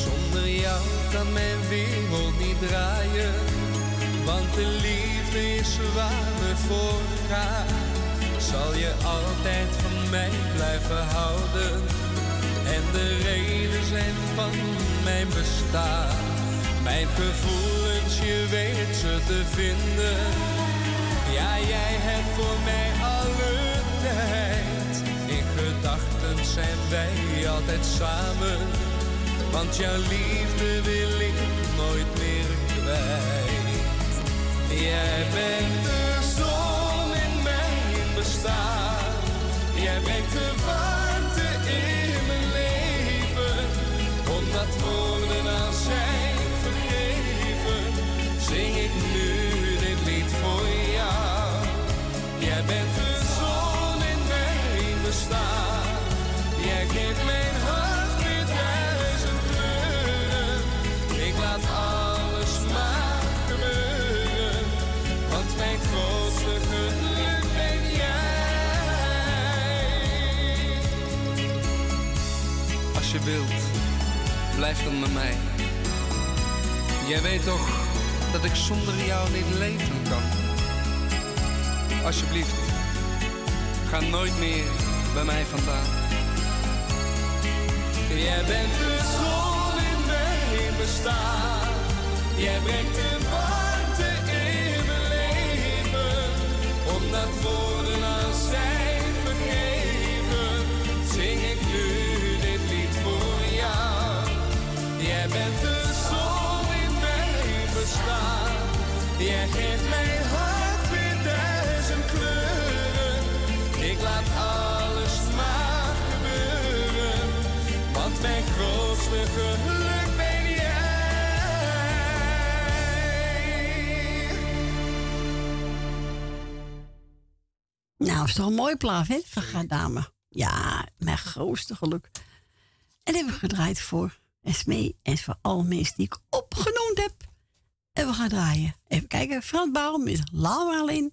Zonder jou kan mijn wereld niet draaien, want de liefde is waar voor gaan. Zal je altijd van mij blijven houden en de reden zijn van mijn bestaan. Mijn gevoelens, je weet ze te vinden. Ja, jij hebt voor mij alle tijd. In gedachten zijn wij altijd samen. Want jouw liefde wil ik nooit meer kwijt. Jij bent de zon in mijn bestaan. Jij brengt de warmte mij. Jij weet toch dat ik zonder jou niet leven kan. Alsjeblieft, ga nooit meer bij mij vandaan. Jij bent de zon in mijn bestaan. Jij brengt de warmte in mijn leven. Omdat woorden bent de zon in mijn bestaan. Jij geeft mijn hart weer duizend kleuren. Ik laat alles maar gebeuren. Want mijn grootste geluk ben jij. Nou, is toch een mooi plaat, hè? Van Ga Dame. Ja, mijn grootste geluk. En hebben gedraaid voor En voor alle mensen die ik opgenoemd heb. En we gaan draaien. Even kijken. Frans Bouwem is Laura in.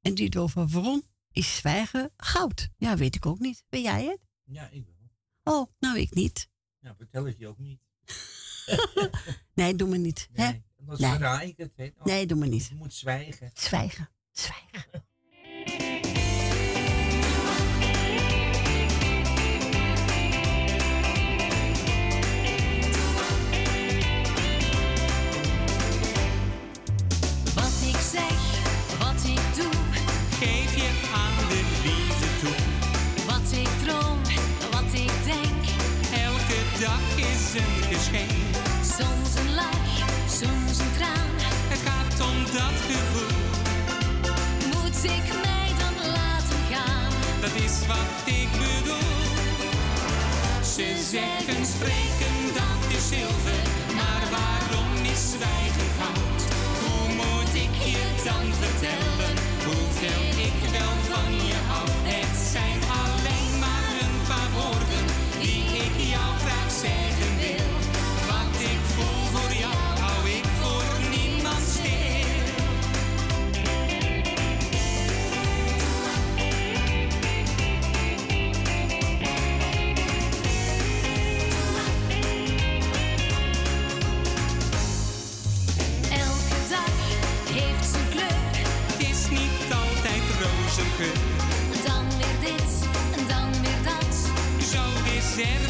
En die over waarom is zwijgen goud. Ja, weet ik ook niet. Ben jij het? Ja, ik wel. Oh, nou ik niet. Ja, vertel het je ook niet. Nee, doe me niet. hè? Nee, anders Nee. verraai ik het. Hè? Oh, Nee, doe me niet. Je moet zwijgen. Zwijgen. Zwijgen. Ze zeggen spreken dat is zilver, maar waarom is zwijgen goud? Hoe moet ik je dan vertellen hoeveel ik wel van je is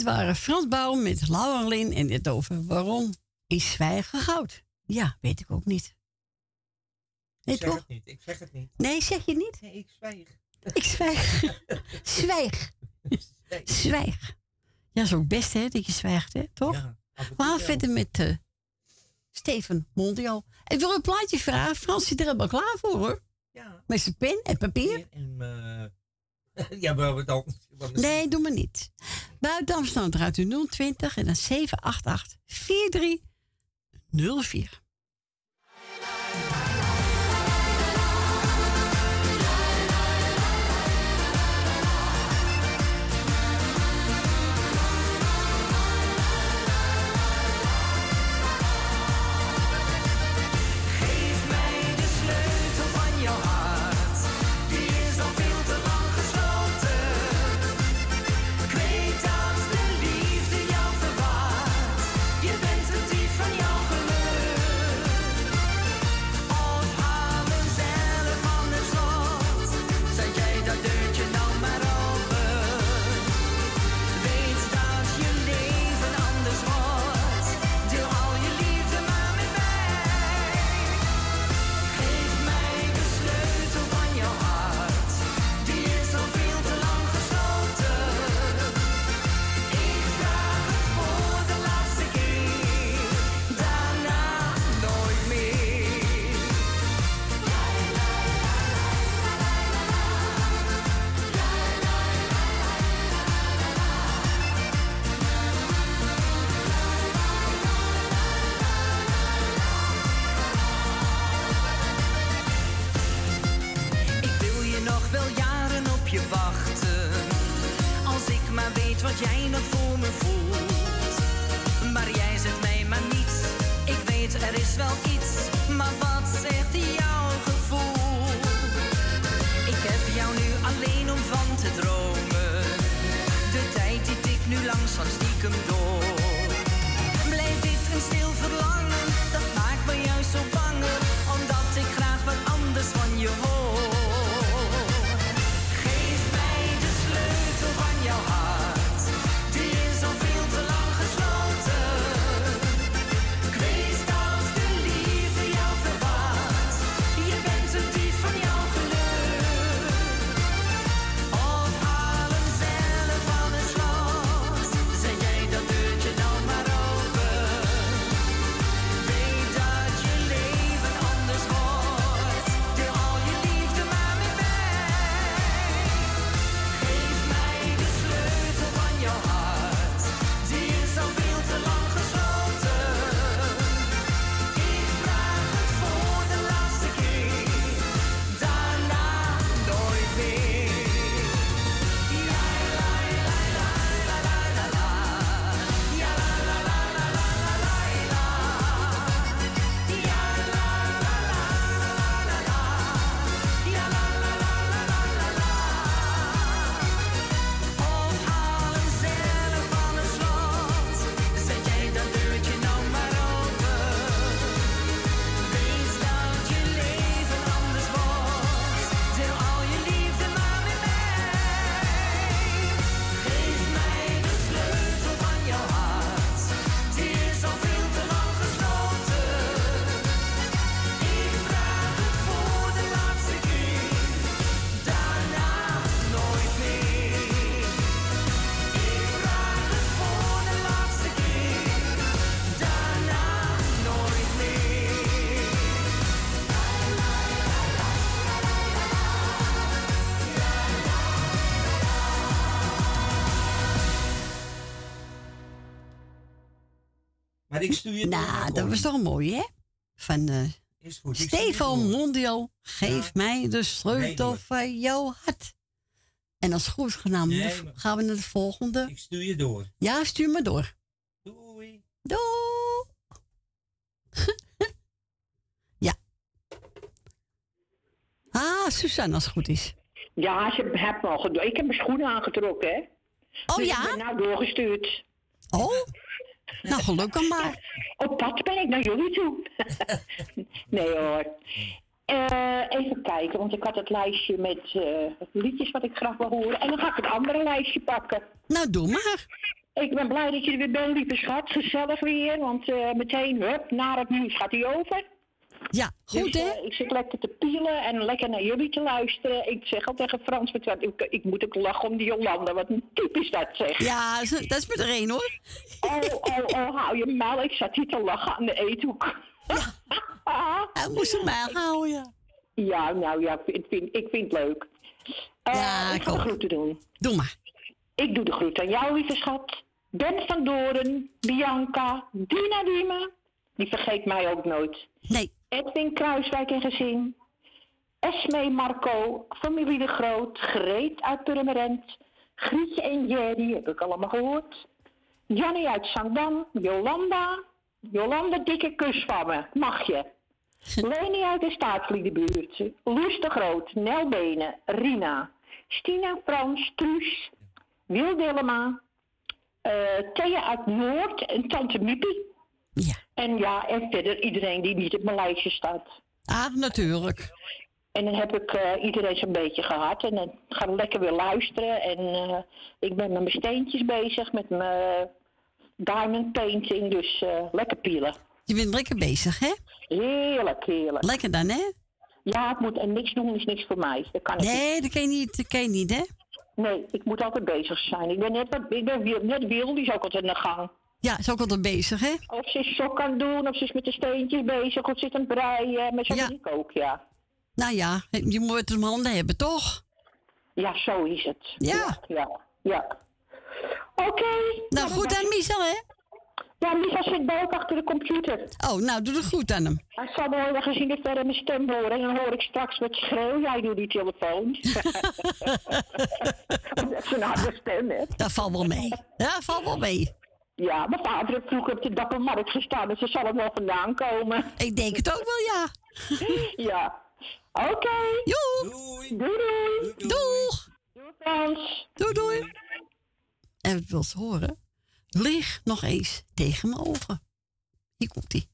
dit waren Frans Bouwem met Laura Lin en dit over waarom is zwijgen goud. Ja, weet ik ook niet. Nee, Ik zeg toch? het niet. Ik zeg het niet. Nee, zeg je niet? Nee, ik zwijg. Ik zwijg. Zwijg. Zwijg. Ja, is ook best hè, dat je zwijgt, hè? toch? Ja, We gaan verder met eh, Steven Mondial. Ik wil een plaatje vragen. Frans zit er helemaal klaar voor, hoor. Ja. Met zijn pen en papier. En, eh, ja, dan? Nee, doe maar niet. Buiten Amsterdam draait u 020 en dan 788 4304. Wel iets, maar wat zegt jouw gevoel? Ik heb jou nu alleen om van te dromen. De tijd die tikt nu langzaam stiekem Maar ik stuur je Nou, dat was toch mooi, hè? Van eh je Stefan. Mondial, geef mij de sleutel van jouw hart. En als het goed Nee, maar- gaan we naar de volgende. Ik stuur je door. Ja, stuur me door. Doei. Doei. ja. Ah, Suzanne, als het goed is. Ja, ze hebben me al Ik heb mijn schoenen aangetrokken, hè? Oh Dus ja? Ik ben nou doorgestuurd. Oh? Nou, gelukkig maar. Op pad ben ik naar jullie toe. nee hoor. Eh, even kijken, want ik had het lijstje met eh, liedjes wat ik graag wil horen. En dan ga ik het andere lijstje pakken. Nou, doe maar. Ik ben blij dat je er weer bent, lieve schat. Gezellig weer, want eh, meteen, hup, naar het nieuws gaat hij over. Ja, goed dus, hè? eh, ik zit lekker te pielen en lekker naar jullie te luisteren. Ik zeg al tegen Frans, ik, ik moet ook lachen om die Jolanda. Wat een typisch dat zeg. Ja, dat is met er één hoor. Oh, oh, oh, hou je mal. Ik zat hier te lachen aan de eethoek. Hij moest het mij houden, ja. Ja, nou ja, ik vind, ik vind het leuk. Eh, Ja, ik ga de groeten doen. Doe maar. Ik doe de groet aan jou, lieve schat. Ben van Doren, Bianca, Dina Diemen. Die vergeet mij ook nooit. Nee. Edwin Kruiswijk en gezin. Esme Marco, familie de Groot, Greet uit Purmerend. Grietje en Jerry, heb ik allemaal gehoord. Jannie uit Zandam, Jolanda. Jolanda, dikke kus van me, mag je. Leni uit de staatsliedenbuurt. Loes de Groot, Nel Benen, Rina. Stina Frans, Truus. Wil Dillema. eh, Thea uit Noord en Tante Miepie. Ja. En ja, en verder iedereen die niet op mijn lijstje staat. Ah, natuurlijk. En dan heb ik eh, iedereen zo'n beetje gehad. En dan gaan we lekker weer luisteren. En eh, ik ben met mijn steentjes bezig, met mijn diamond painting. Dus eh, lekker pielen. Je bent lekker bezig, hè? Heerlijk, heerlijk. Lekker dan, hè? Ja, het moet en niks doen is niks voor mij. Dat kan ik niet. Nee, dat kan je niet, dat kan je niet, hè? Nee, ik moet altijd bezig zijn. Ik ben net, wat, ik ben net wiel, die is ook altijd aan de gang. Ja, is ook altijd bezig, hè? Of ze is sok aan het doen, of ze is met de steentjes bezig, of ze zit aan het breien. Maar zo Ja. ook, ja. Nou ja, je moet het om handen hebben, toch? Ja, zo is het. Ja. Ja, ja. Oké. Nou, goed aan Michel, hè? Ja, Michel zit boven achter de computer. Oh, nou, doe er goed aan hem. Hij zal wel even gezien dat verder mijn stem horen. En dan hoor ik straks wat schreeuw. Jij doet die telefoon. Omdat ze een harde stem hebt. Dat valt wel mee. Ja, valt wel mee. Ja, mijn vader heeft vroeger op de Dappermarkt gestaan, dus ze zal het wel vandaan komen. Ik denk het ook wel, ja. ja. Oké. Okay. Doei. Doei. Doei. Doeg. Doei, Frans. Doei, doei. En horen? Lig nog eens tegen mijn ogen. Hier komt-ie.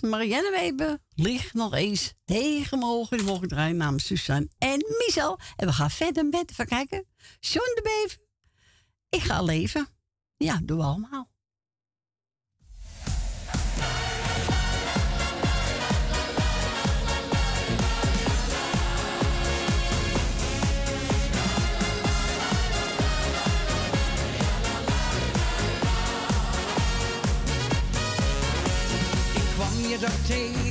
Marianne Weber. Ligt nog eens tegen morgen Die mogen draaien namens Suzanne en Michel. En we gaan verder met, even kijken. John de Bever. Ik ga leven. Ja, doen we allemaal. of tea.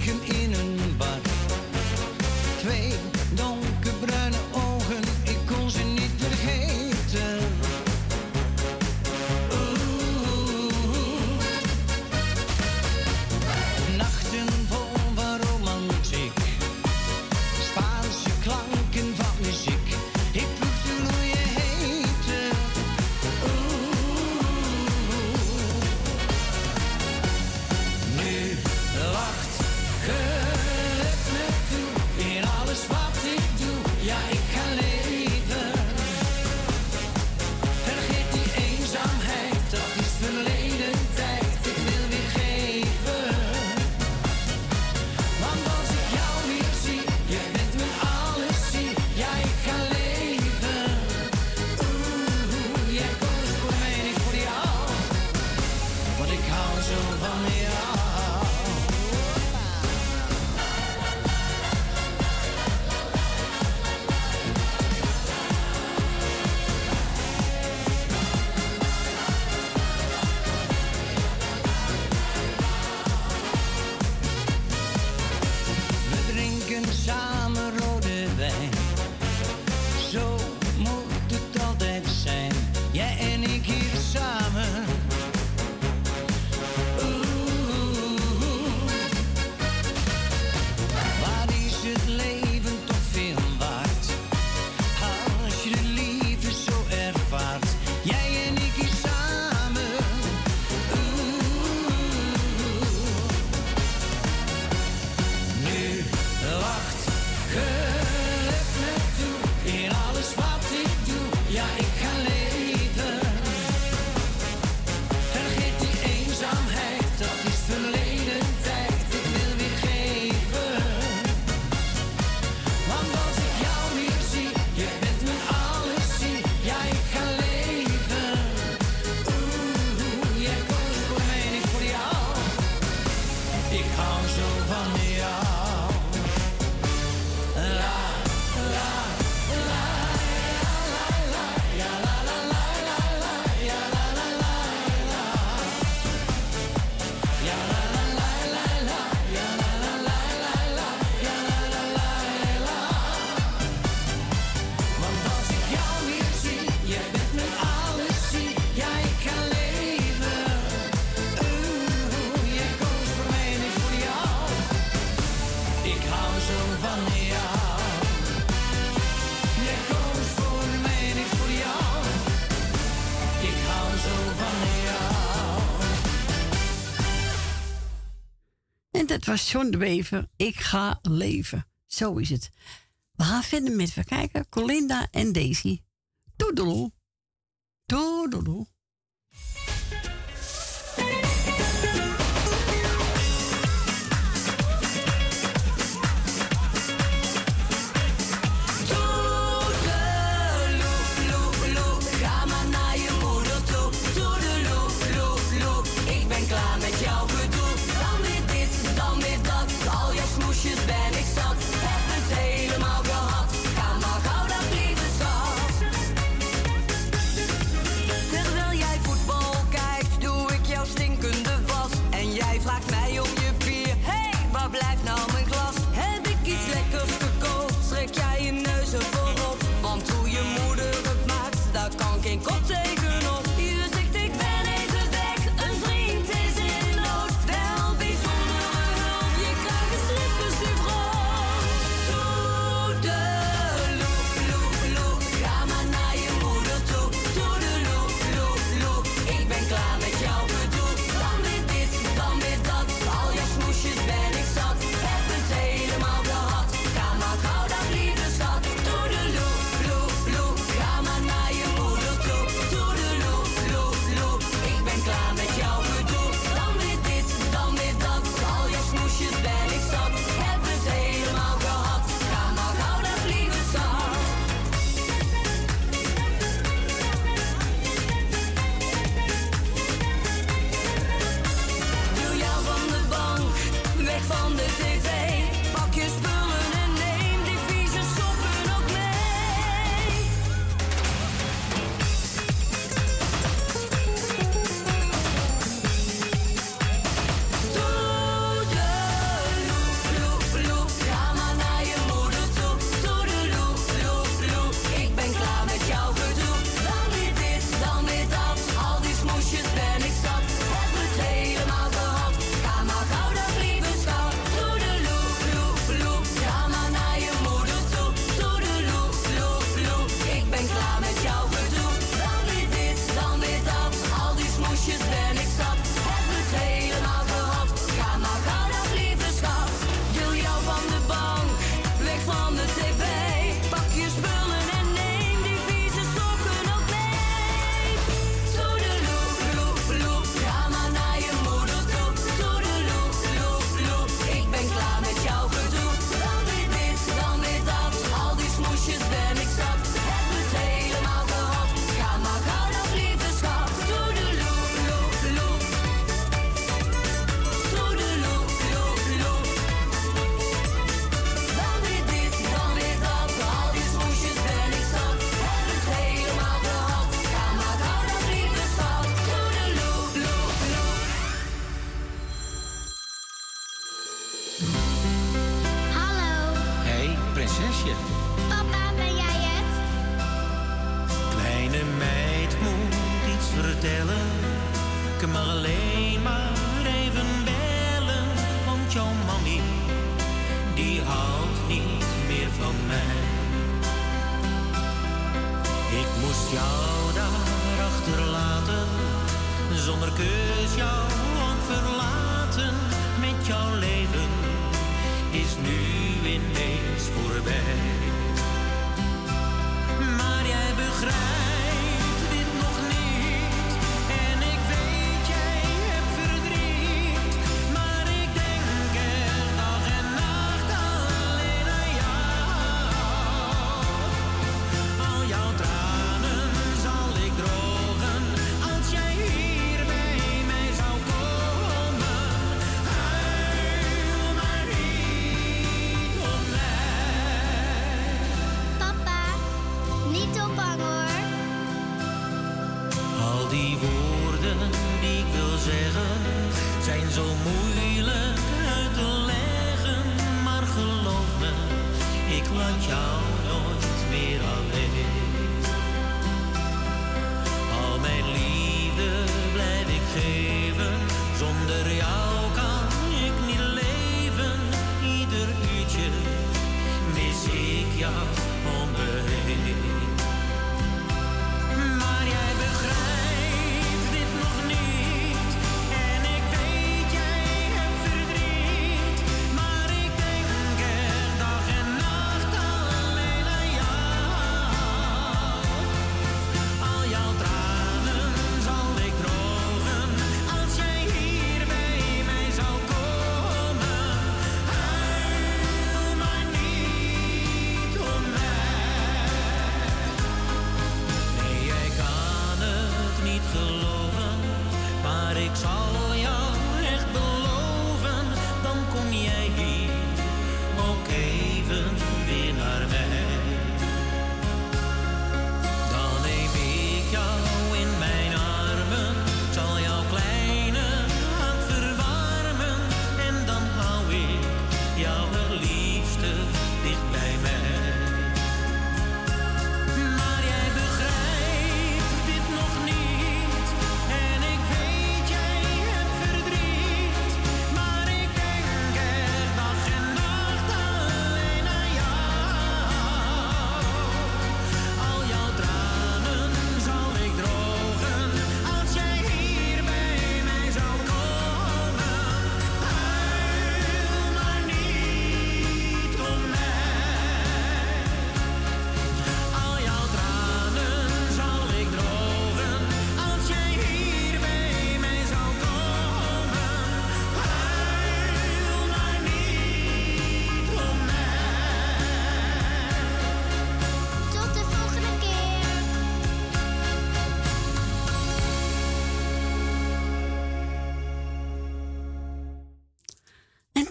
station Ik ga leven. Zo is het. We gaan verder met verkijken. Colinda en Daisy. Toedeloe. Toedeloe.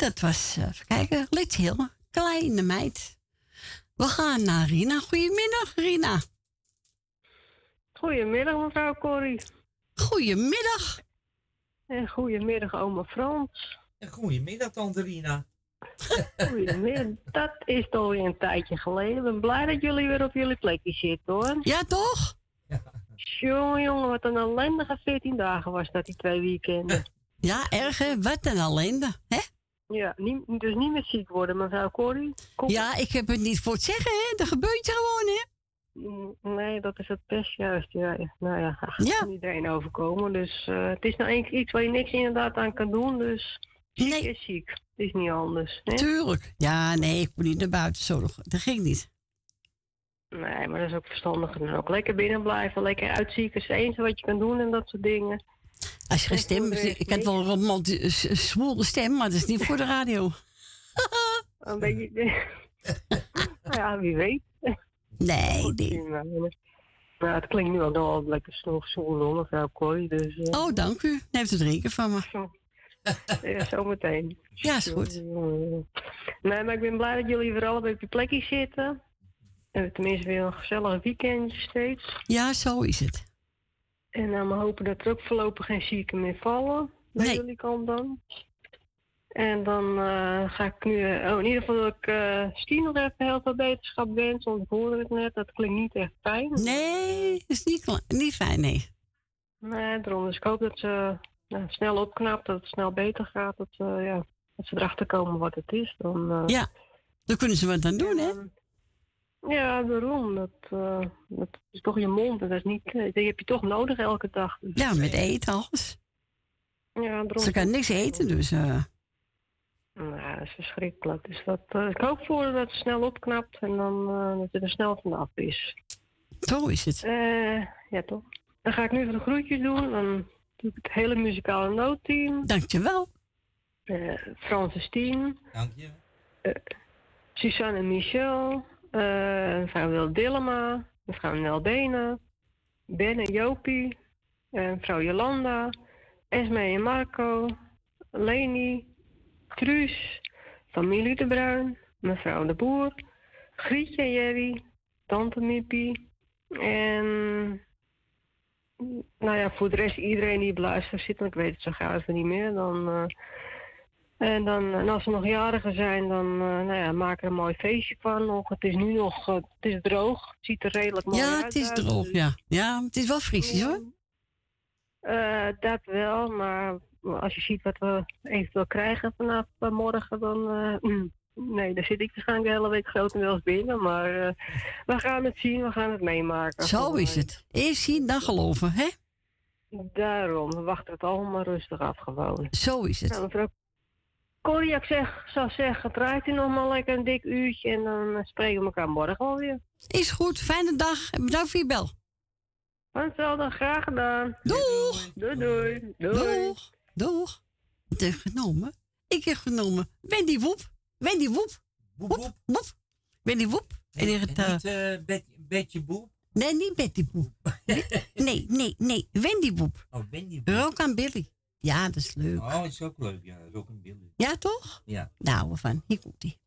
Dat was, eh, even kijken, Let's Hill, kleine meid. We gaan naar Rina. Goedemiddag, Rina. Goedemiddag, mevrouw Corrie. Goedemiddag. En goedemiddag, oma Frans. En goedemiddag, tante Rina. Goedemiddag. Dat is toch weer een tijdje geleden. Ik ben blij dat jullie weer op jullie plekje zitten, hoor. Ja, toch? Jongen, jongen, wat een ellendige 14 dagen was dat, die twee weekenden. Ja, erg hè? Wat een ellende, hè? Ja, niet, dus niet meer ziek worden, mevrouw Corrie. Kom. Ja, ik heb het niet voor het zeggen, hè? Dat gebeurt gewoon, hè? Mm, Nee, dat is het best juist. Ja. Nou ja, het Ja. iedereen overkomen. Dus eh, het is nou eens iets waar je niks inderdaad aan kan doen. Dus ziek is ziek. Het is niet anders. Hè? Tuurlijk. Ja, nee, ik moet niet naar buiten zorgen. Dat ging niet. Nee, maar dat is ook verstandig. En ook lekker binnen blijven, lekker uitzieken. is het enige wat je kan doen en dat soort dingen. Als je geen stem... Ik had wel een romantische zwoele stem, maar dat is niet voor de radio. Een beetje... nou ja, wie weet. Nee, nee. Nou, het klinkt nu nog wel lekker snoeg zoel hoor, mevrouw Kooi. Dus, eh, Oh, dank u. Neemt het drinken van me. ja, zometeen. Ja, is goed. Nee, maar ik ben blij dat jullie weer allebei op je plekje zitten. En tenminste weer een gezellig weekendje steeds. Ja, zo is het. En dan maar hopen dat er ook voorlopig geen zieken meer vallen. Bij Nee. jullie kant dan. En dan eh, ga ik nu, eh, oh, in ieder geval dat ik eh Stien nog even heel veel beterschap wens, want ik hoorde het net, dat klinkt niet echt fijn. Nee, is niet, niet fijn, nee. Nee, daarom. Dus ik hoop dat ze nou, snel opknapt, dat het snel beter gaat, dat, ze ja, dat ze erachter komen wat het is. Dan, eh, Ja, dan kunnen ze wat aan doen, hè? Ja, daarom. Dat, eh, dat is toch je mond en dat is niet, eh, die heb je toch nodig elke dag. Dus, Ja, met eten, alles. ja, daarom. Ze kan niks eten, dus... eh, Nou, dat is verschrikkelijk. Dus dat, eh, ik hoop voor dat het snel opknapt en dan eh, dat het er snel vanaf is. Zo is het. Eh, ja, toch? Dan ga ik nu even de groetjes doen. Dan doe ik het hele muzikale noodteam. Dankjewel. Uh, Francis Tien. Dank je. Eh, Suzanne en Michel. Eh mevrouw Wil Dillema. Mevrouw Nel Benen. Ben en Jopie. eh, mevrouw Jolanda. Esme en Marco. Leni. Truus. Familie de Bruin. Mevrouw de Boer. Grietje en Jerry. Tante Mippie. En... Nou ja, voor de rest iedereen die beluisterd zit, want ik weet het zo even niet meer, dan... eh, en, dan, en als er nog jarigen zijn, dan eh, nou ja, maak er een mooi feestje van. Nog. Het is nu nog, eh, het is droog. Het ziet er redelijk mooi uit. ja, het is droog, ja. Ja, het is wel frisjes, hoor. eh, dat wel, maar als je ziet wat we eventueel krijgen vanaf morgen, dan... mm, nee, daar zit ik waarschijnlijk de hele week grotendeels binnen. Maar we gaan het zien, we gaan het meemaken. Zo is het. Eerst zien, dan geloven, hè? Daarom, we wachten het allemaal rustig af gewoon. Zo is het. Nou, ik zeg, zou zeggen, draait u nog maar lekker een dik uurtje en dan eh, spreken we elkaar morgen alweer. Is goed, fijne dag en bedankt voor je bel. Hetzelfde, graag gedaan. Doeg! Doei, doei. Doei. Doeg! Doeg! Je genomen? Ik heb genomen Wendy Woep. Wendy Woep. Woep, woep. Wendy Woep. En die het, eh, Niet eh, Bet- Betje Boep. Nee, niet Betty Boep. nee, nee, nee. Wendy Woep. Oh, Wendy Boep. Rook aan Billy. Ja, dat is leuk. Oh, dat is ook leuk. Ja, Rock and Billy. Ja, toch? Ja. Daar houden we van. Hier komt ie.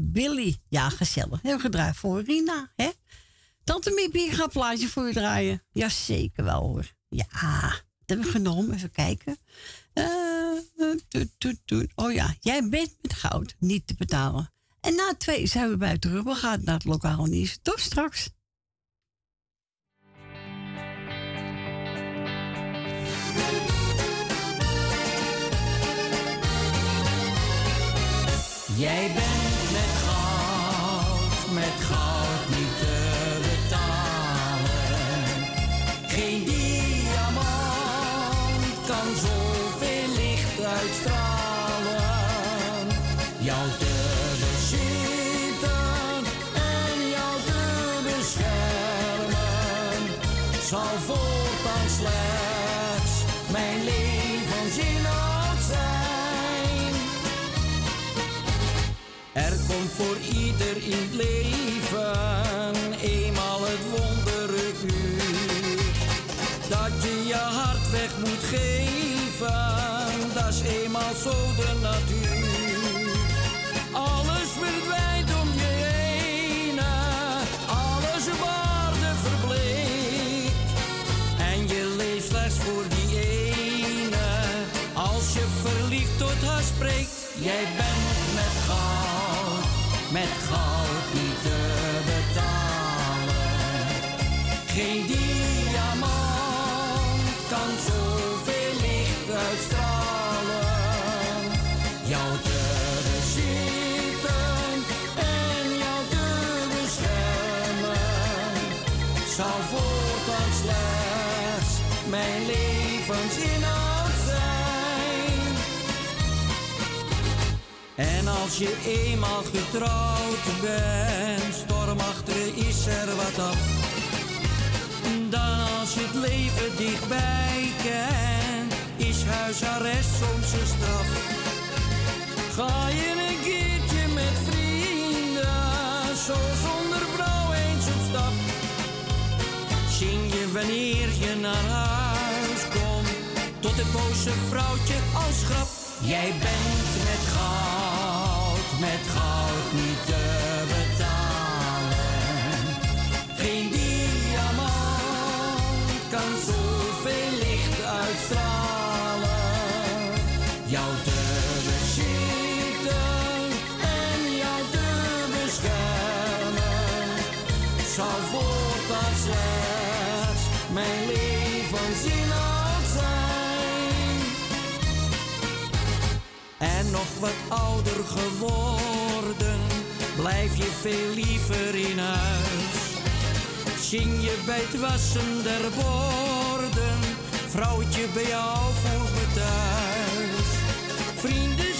Billy. Ja, gezellig. Heel gedraaid voor Rina, hè? Tante Miepie gaat een plaatje voor je draaien. Jazeker wel, hoor. Ja, dat hebben we genomen. Even kijken. Eh, eh, toet, toet. Oh ja, jij bent met goud niet te betalen. En na twee zijn we bij terug. We gaan naar het lokaal nieuws. Tot straks. Jij bent goud, zo de natuur. Alles verdwijnt om je heen, alles waarde verbleekt. En je leeft slechts voor die ene, als je verliefd tot haar spreekt. Jij bent En als je eenmaal getrouwd bent, stormachtig is er wat af. Dan als je het leven dichtbij kent, is huisarrest soms een straf. Ga je een keertje met vrienden, zo zonder vrouw eens op stap. Zing je wanneer je naar huis komt, tot het boze vrouwtje als grap. Jij bent met goud, met goud niet wat ouder geworden, blijf je veel liever in huis. Zing je bij het wassen der borden, vrouwtje bij jou voor thuis. Vrienden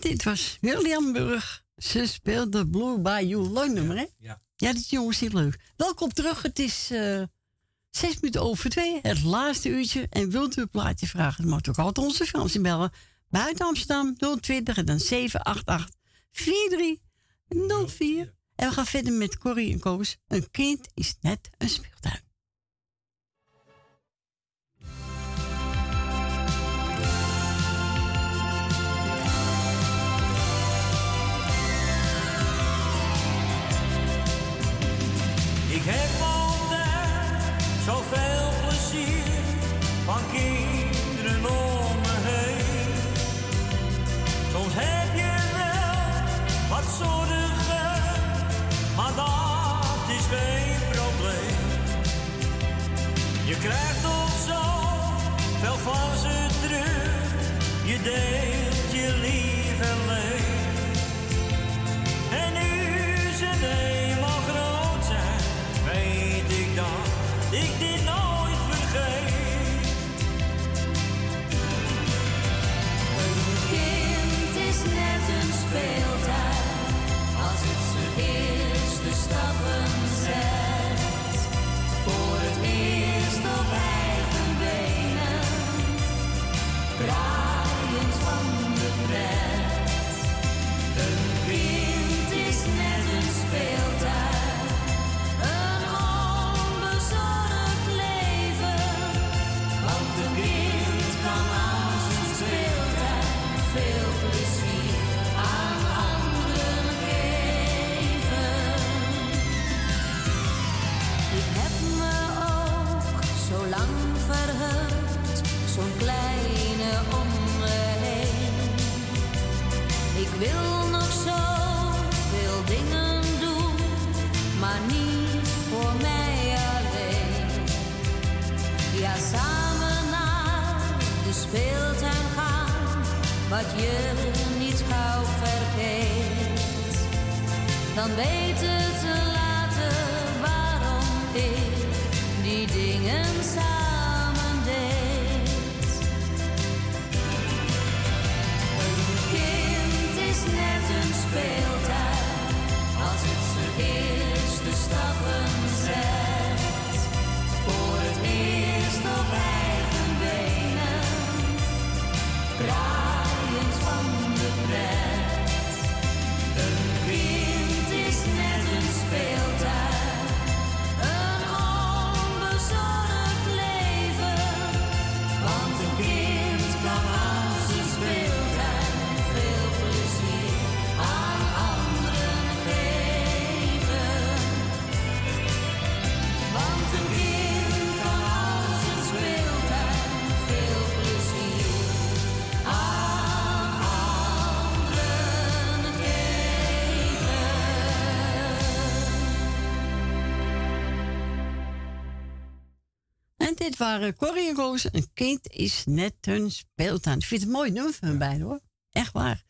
Dit was William Burg. Ze speelde Blue Bayou. Leuk nummer, hè? Ja. Ja, dit jongens heel leuk. Welkom terug. Het is eh, zes minuten over twee. Het laatste uurtje. En wilt u een plaatje vragen? Dan mag ook altijd onze fans bellen. Buiten Amsterdam 020 en dan 788 4304. En we gaan verder met Corrie en Koos. Een kind is net een speeltuin. Ik heb altijd zoveel plezier van kinderen om me heen. Soms heb je wel wat zorgen, maar dat is geen probleem. Je krijgt toch zo veel van ze terug, je deed. fail. Wat je niet gauw vergeet. Dan weet het te later waarom ik die dingen samen deed. Een kind is net een speeltuin als het zijn eerste stappen dit waren Corrie en Roos. Een kind is net een speeltuin. Ik vind het een mooi nummer van beiden hoor. Echt waar.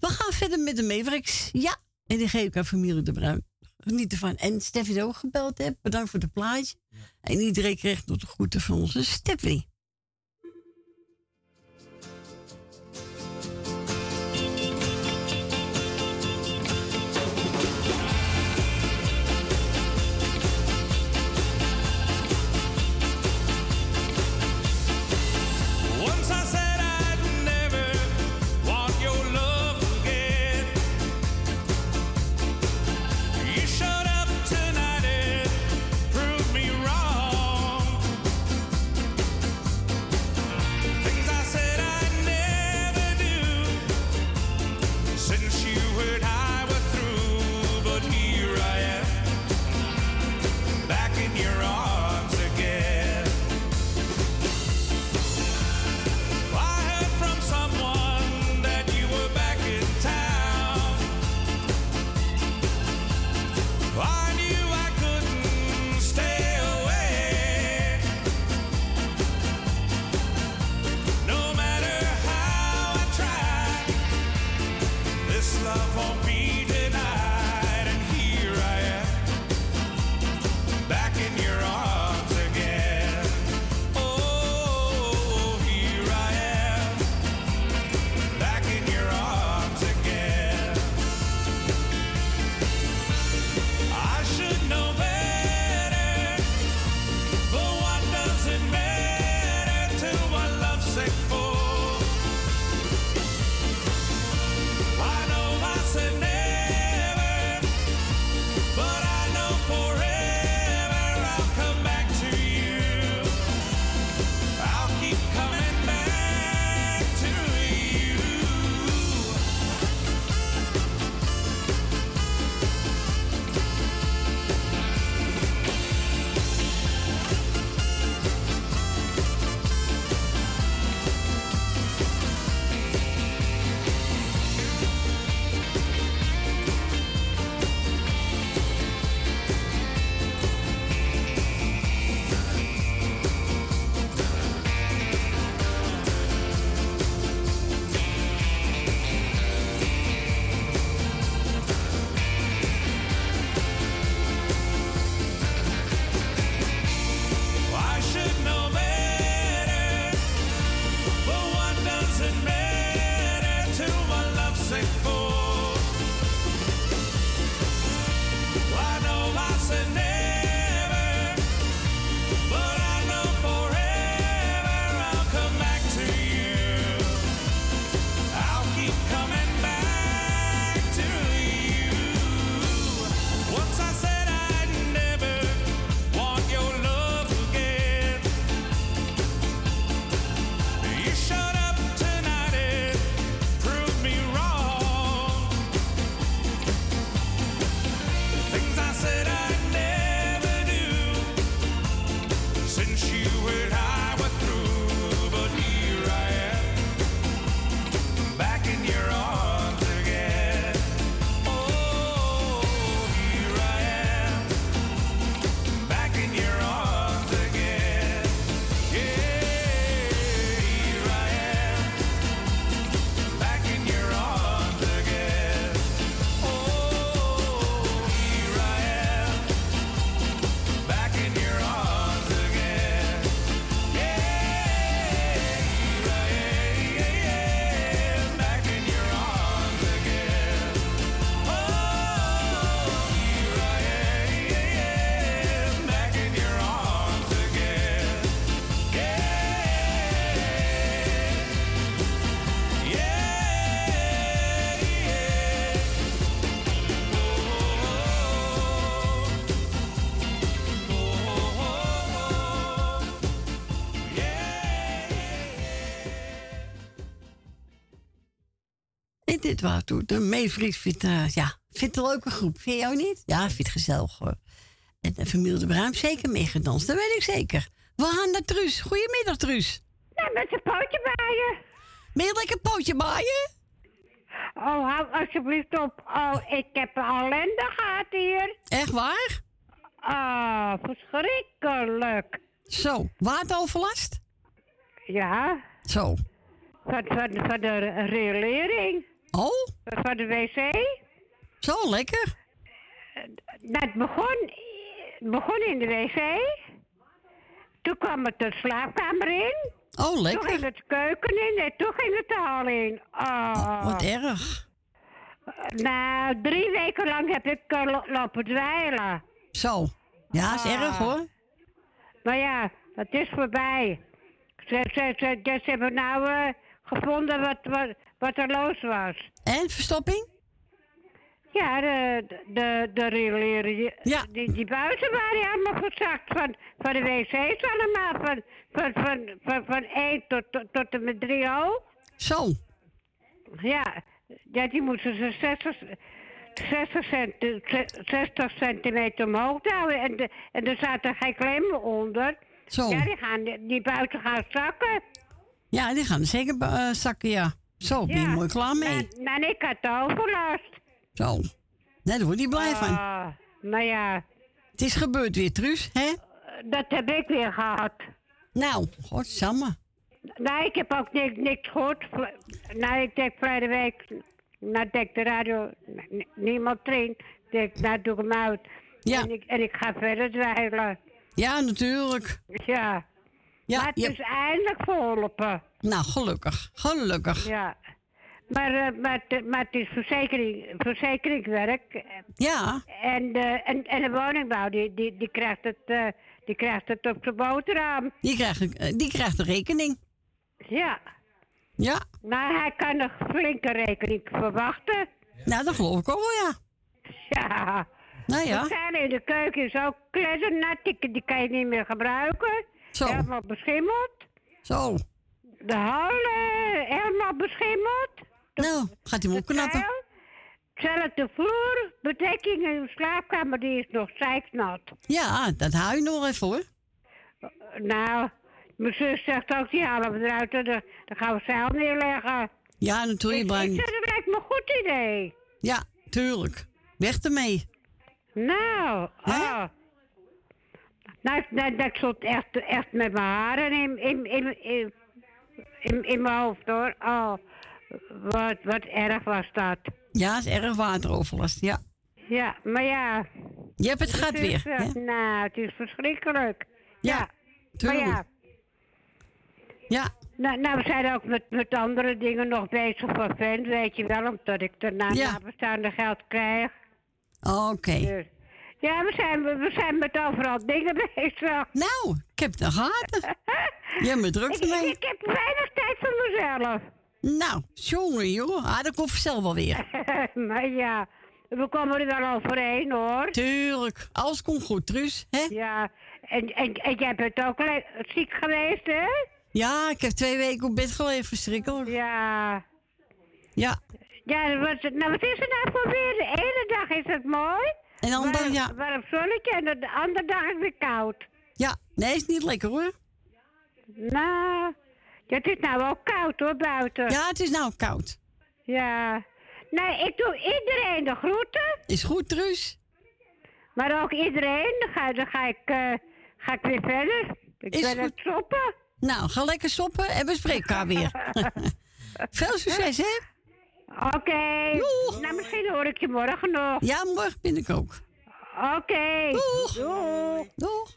We gaan verder met de Mavericks. Ja, en die geef ik aan familie De Bruin. Geniet ervan. En Steffi ook gebeld hebt. Bedankt voor het plaatje. En iedereen kreeg tot de groeten van onze Steffi. Dit wat toe. De Meevries vindt, eh, ja, vindt een leuke groep. Vind je ook niet? Ja, vindt het gezellig hoor. En de familie de Bruin zeker meegedanst, dat weet ik zeker. We gaan naar Truus. Goedemiddag, Truus. Nou, met een pootje baaien. Je lekker pootje baaien? Oh, hou alsjeblieft op. Oh, ik heb een ellende gehad hier. Echt waar? Oh, verschrikkelijk. Zo, wateroverlast? Ja. Zo. Van, van, van de riolering. Oh? Van de wc. Zo, lekker. Dat begon, het begon in de wc. Toen kwam het de slaapkamer in. Oh, lekker. Toen ging het keuken in en toen ging het de hal in. Oh. Wat erg. Nou, drie weken lang heb ik eh, lo- lopen dweilen. Zo. Ja, is Ah. erg hoor. Maar ja, het is voorbij. Ze, ze, ze, hebben nou eh, gevonden wat, wat, wat er los was. En, verstopping? Ja, de, de, de Ja. die, die buizen waren allemaal gezakt van, van de wc's allemaal. Van, van, van, van, van 1 tot, tot, tot en met 3 hoog. Zo. Ja, ja die moesten ze 60, 60, centi, 60 centimeter omhoog houden. En, de, en er zaten geen klemmen onder. Zo. Ja, die, gaan, die buiten gaan zakken. Ja, die gaan er zeker eh, zakken, ja. Zo, ben je mooi klaar mee. Nou, ik had overlast. Zo. Nee, daar word je blij van. Ah, nou ja, Het is gebeurd weer, Truus, hè? dat heb ik weer gehad. Nou, godsamme. Nou, ik heb ook niks, niks gehoord. Nou, ik denk verleden week, nou denk de radio, niemand traint. Ik denk, nou doe ik hem uit. Ja. En ik, en ik ga verder dweilen. Ja, natuurlijk. Ja. Ja, maar het je- is eindelijk verholpen. Nou, gelukkig. Gelukkig. Ja. Maar, eh, maar, het- maar het is verzekering, verzekeringswerk. Ja. En, de en, en de woningbouw, die, die, die, krijgt het, eh, die krijgt het op zijn boterham. Die krijgt, die krijgt de rekening. Ja. Ja. Nou, hij kan een flinke rekening verwachten. Nou, dat geloof ik ook wel, ja. Ja. Nou ja. We zijn in de keuken is ook kletternat, die, die kan je niet meer gebruiken. Zo. Helemaal beschimmeld. Zo. De hal eh, helemaal beschimmeld. Nou, gaat hij hem opknappen. Zelfs de vloer, bedekking in de slaapkamer, die is nog zeiknat. Ja, dat hou je nog even hoor. Nou, mijn zus zegt ook, die halen we eruit, en dan gaan we zeil neerleggen. Ja, natuurlijk, Ik, ik dat lijkt me een goed idee. Ja, tuurlijk. Weg ermee. Nou, ah. Nou, nou, dat stond echt, echt met mijn haren in, in, in, in, in, in mijn hoofd hoor. Oh, wat, wat erg was dat. Ja, is erg wateroverlast, ja. Ja, maar ja. Je hebt het Het gehad weer. eh, hè? Nou, het is verschrikkelijk. Ja, tuurlijk. ja. Ja. Nou, nou, we zijn ook met, met andere dingen nog bezig voor vent, weet je wel, omdat ik daarna Ja. nabestaande geld krijg. Oké. Dus, ja, we zijn, we zijn met overal dingen bezig. Nou, ik heb gehad. Je hebt me druk Ik, ermee. ik heb weinig tijd voor mezelf. Nou, jongen, joh. Ah, dat komt vanzelf wel weer. maar ja, we komen er wel overheen hoor. Tuurlijk. Alles komt goed, Truus. Hè? Ja, en, en, en jij bent ook ziek geweest, hè? Ja, ik heb twee weken op bed gelegen. Verschrikkelijk. Ja. Ja. Ja, wat, nou, wat is er nou voor weer? De ene dag is het mooi. En warm, ja. Warm zonnetje en de, de andere dag is weer koud. Ja, nee, is niet lekker hoor. Nou, ja, het is nou ook koud hoor, buiten. Ja, het is nou koud. Ja. Nee, ik doe iedereen de groeten. Is goed, Truus. Maar ook iedereen, dan ga, dan ga, ik, eh, ga ik weer verder. Ik Is ben goed. aan het shoppen. Nou, ga lekker soppen en we spreken elkaar weer. Veel succes, hè? Oké. Nou, misschien hoor ik je morgen nog. Ja, morgen ben ik ook. Oké. Doeg. Doeg. Doeg.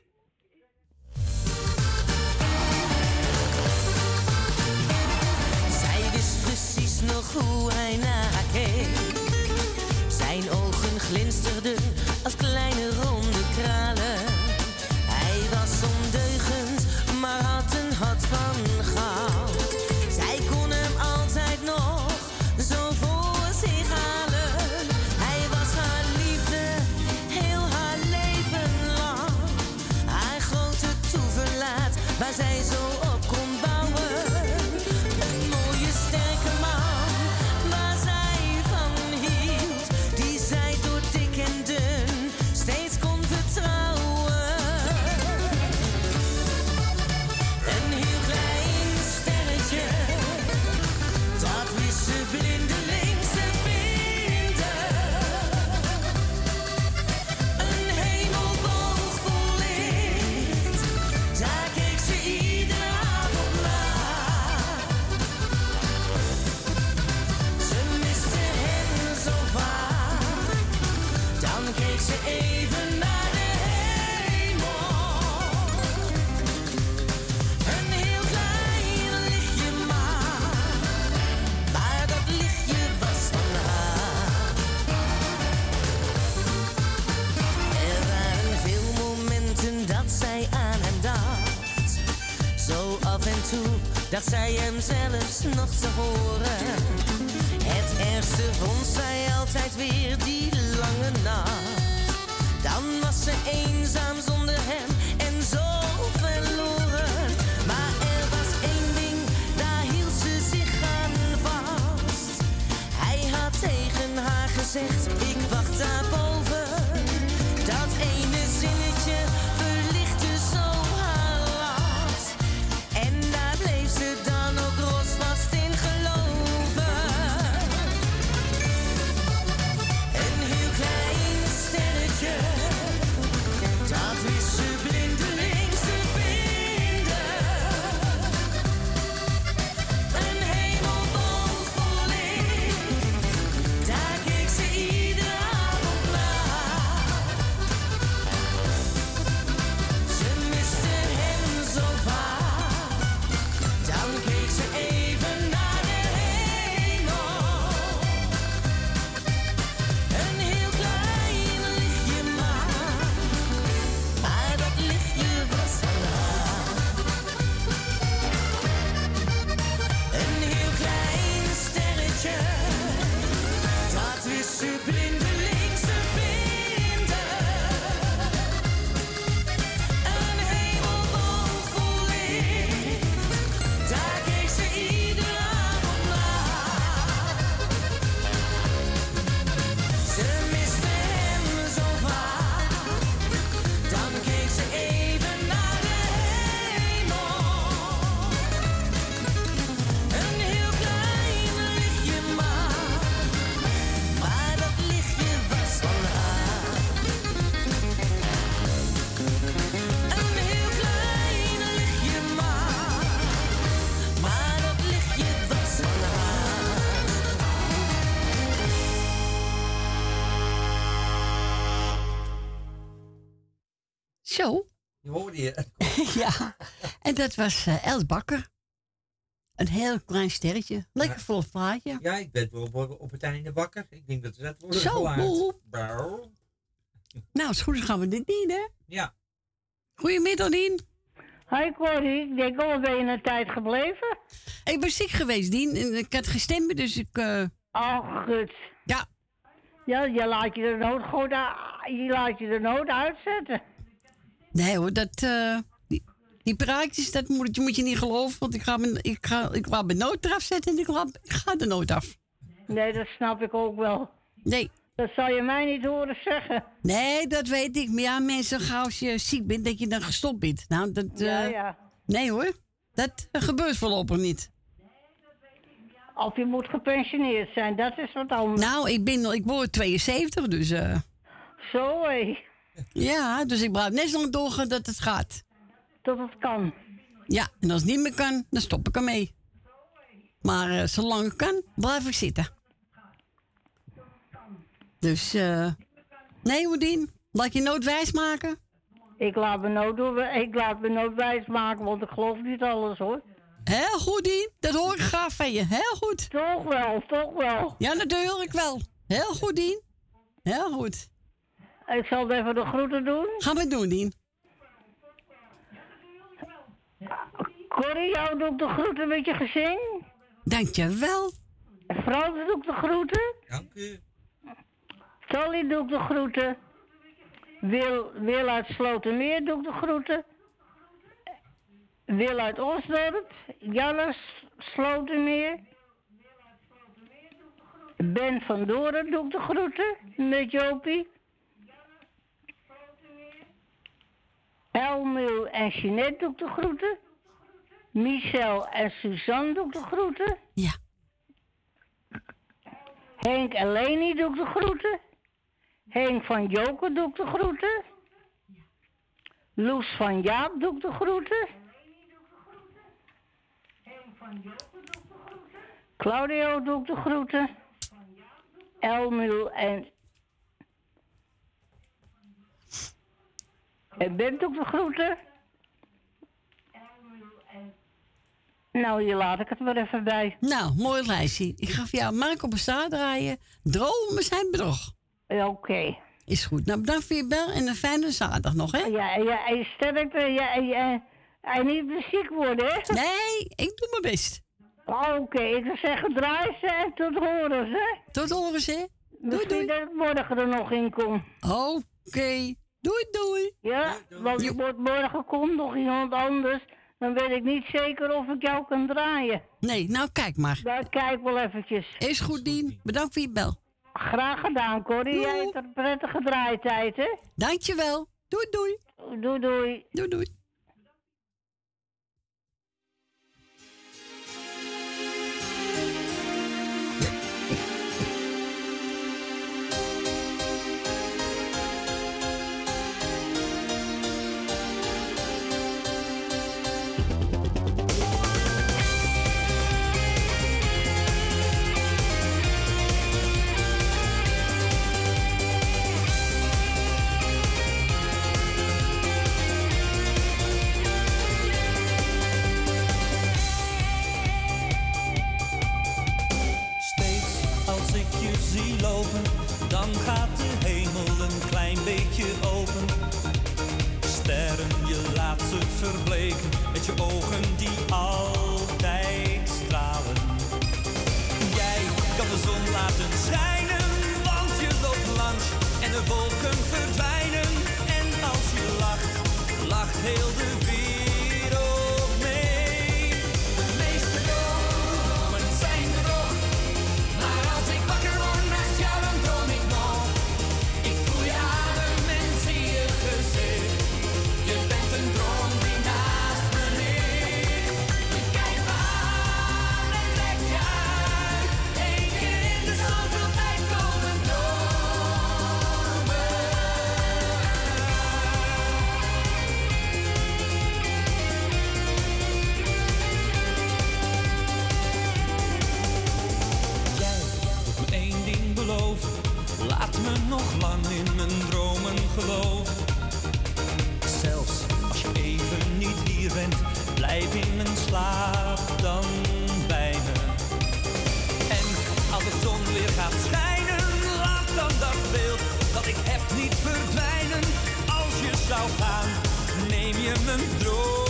Zij wist precies nog hoe hij naar haar keek. Zijn ogen glinsterden als kleine ronde kralen. Hij was ondeugend, maar had een hart van dat zij hem zelfs nog te horen. Het ergste vond zij altijd weer die lange nacht. Dan was ze eenzaam zonder hem en zo verloren. Maar er was één ding, daar hield ze zich aan vast. Hij had tegen haar gezegd, ik wacht daarboven. Zo. Je hoorde je. ja. En dat was eh Els Bakker. Een heel klein sterretje. Lekker vol plaatje. Ja, ik ben wel op, op het einde wakker. Ik denk dat ze dat worden Zo. Nou, als het goed is gaan we dit niet, hè? Ja. Goedemiddag, Dien. Hi Corrie, ik denk al ben je een tijd gebleven? Ik ben ziek geweest, Dien. En ik had gestemd, dus ik... eh Oh, goed. Ja. Ja, je laat je de nood gewoon a- je laat je de nood uitzetten. Nee hoor, dat... eh, die, die praatjes, dat moet, je- moet je niet geloven. Want ik ga mijn, ik ga, ik ga mijn nood eraf zetten en ik, laat, ik ga de nood af. Nee, dat snap ik ook wel. Nee. Dat zal je mij niet horen zeggen. Nee, dat weet ik. Maar ja, mensen, gauw als je ziek bent, dat je dan gestopt bent. Nou, dat... Ja, eh, ja. Nee hoor, dat gebeurt voorlopig niet. Of je moet gepensioneerd zijn, dat is wat anders. Nou, ik, ben, ik word 72, dus... eh, Zo hé. Ja, dus ik blijf net zo lang doorgaan dat het gaat. Tot het kan. Ja, en als het niet meer kan, dan stop ik ermee. Maar eh, zolang ik kan, blijf ik zitten. Dus, eh nee, Hoedien, laat je nood wijs maken. Ik laat me doen- ik laat me nood wijs maken, want ik geloof niet alles hoor. Heel goed, Dien. Dat hoor ik graag van je. Heel goed. Toch wel, toch wel. Ja, ik wel. Heel goed, Dien. Heel goed. Ik zal even de groeten doen. Ga maar doen, Dien. Corrie, jou doe ik de groeten met je gezin. Dankjewel. Frans doe ik de groeten. Dank u. Tolly doe ik de groeten. Wil, Wil uit Slotermeer doe ik de groeten. Wil uit Osdorp. Jannes Slotermeer. Ben van Doren doe ik de groeten. Met Jopie. Elmiel en Jeanette doe ik de groeten. Michel en Suzanne doe ik de groeten. Ja. Henk en Leni doe ik de groeten. Henk van Joker doe ik de groeten. Loes van Jaap doe ik de groeten. Claudio doe ik de groeten. Elmiel en... En bent ook de groeten? Nou, hier laat ik het wel even bij. Nou, mooi lijstje. Ik ga voor jou Marco Bestaar draaien. Dromen zijn bedrog. Oké. Is goed. Nou, bedankt voor je bel en een fijne zaterdag nog, hè? Ja, ja, en sterkte. Eh, ja, ja, Hij eh, niet ziek worden, hè? Nee, ik doe mijn best. Oh, oké, ik zou zeggen draai ze en tot horen, hè? Tot horen, hè? Doei, Misschien doei. dat ik morgen er nog in kom. Oké. Doei, doei. Ja, want morgen komt nog iemand anders. Dan weet ik niet zeker of ik jou kan draaien. Nee, nou kijk maar. Kijk wel eventjes. Is goed, Dien. Bedankt voor je bel. Graag gedaan, Corrie. Jij hebt een prettige draaitijd, hè? Dankjewel. Doei, doei. Doei, doei. Doei, doei. neem je mijn droom.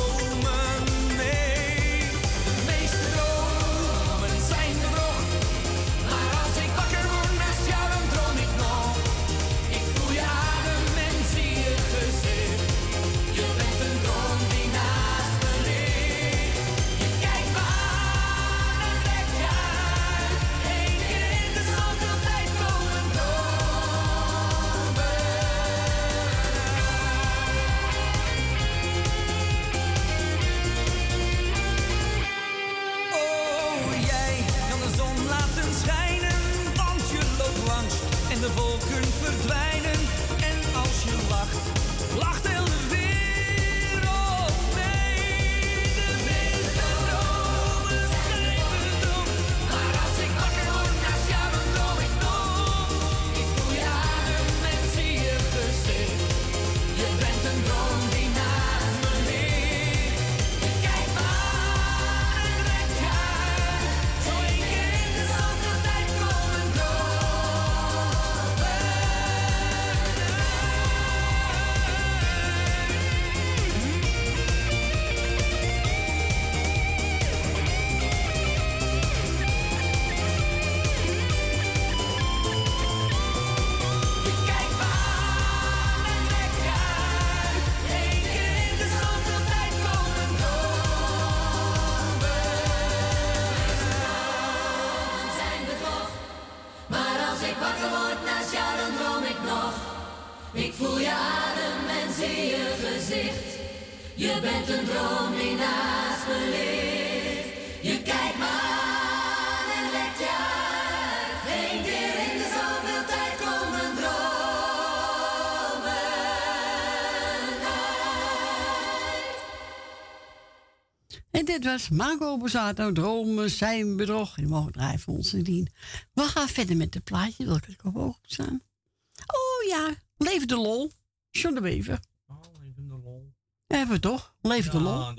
dit was Marco Bozzato, Dromen zijn bedrog. En mogen draaien voor ons dien. We gaan verder met de plaatje, wil ik ook staan. Oh ja, Leef de Lol, John de Bever. Oh, de Lol. Hebben we toch? Leef de Lol.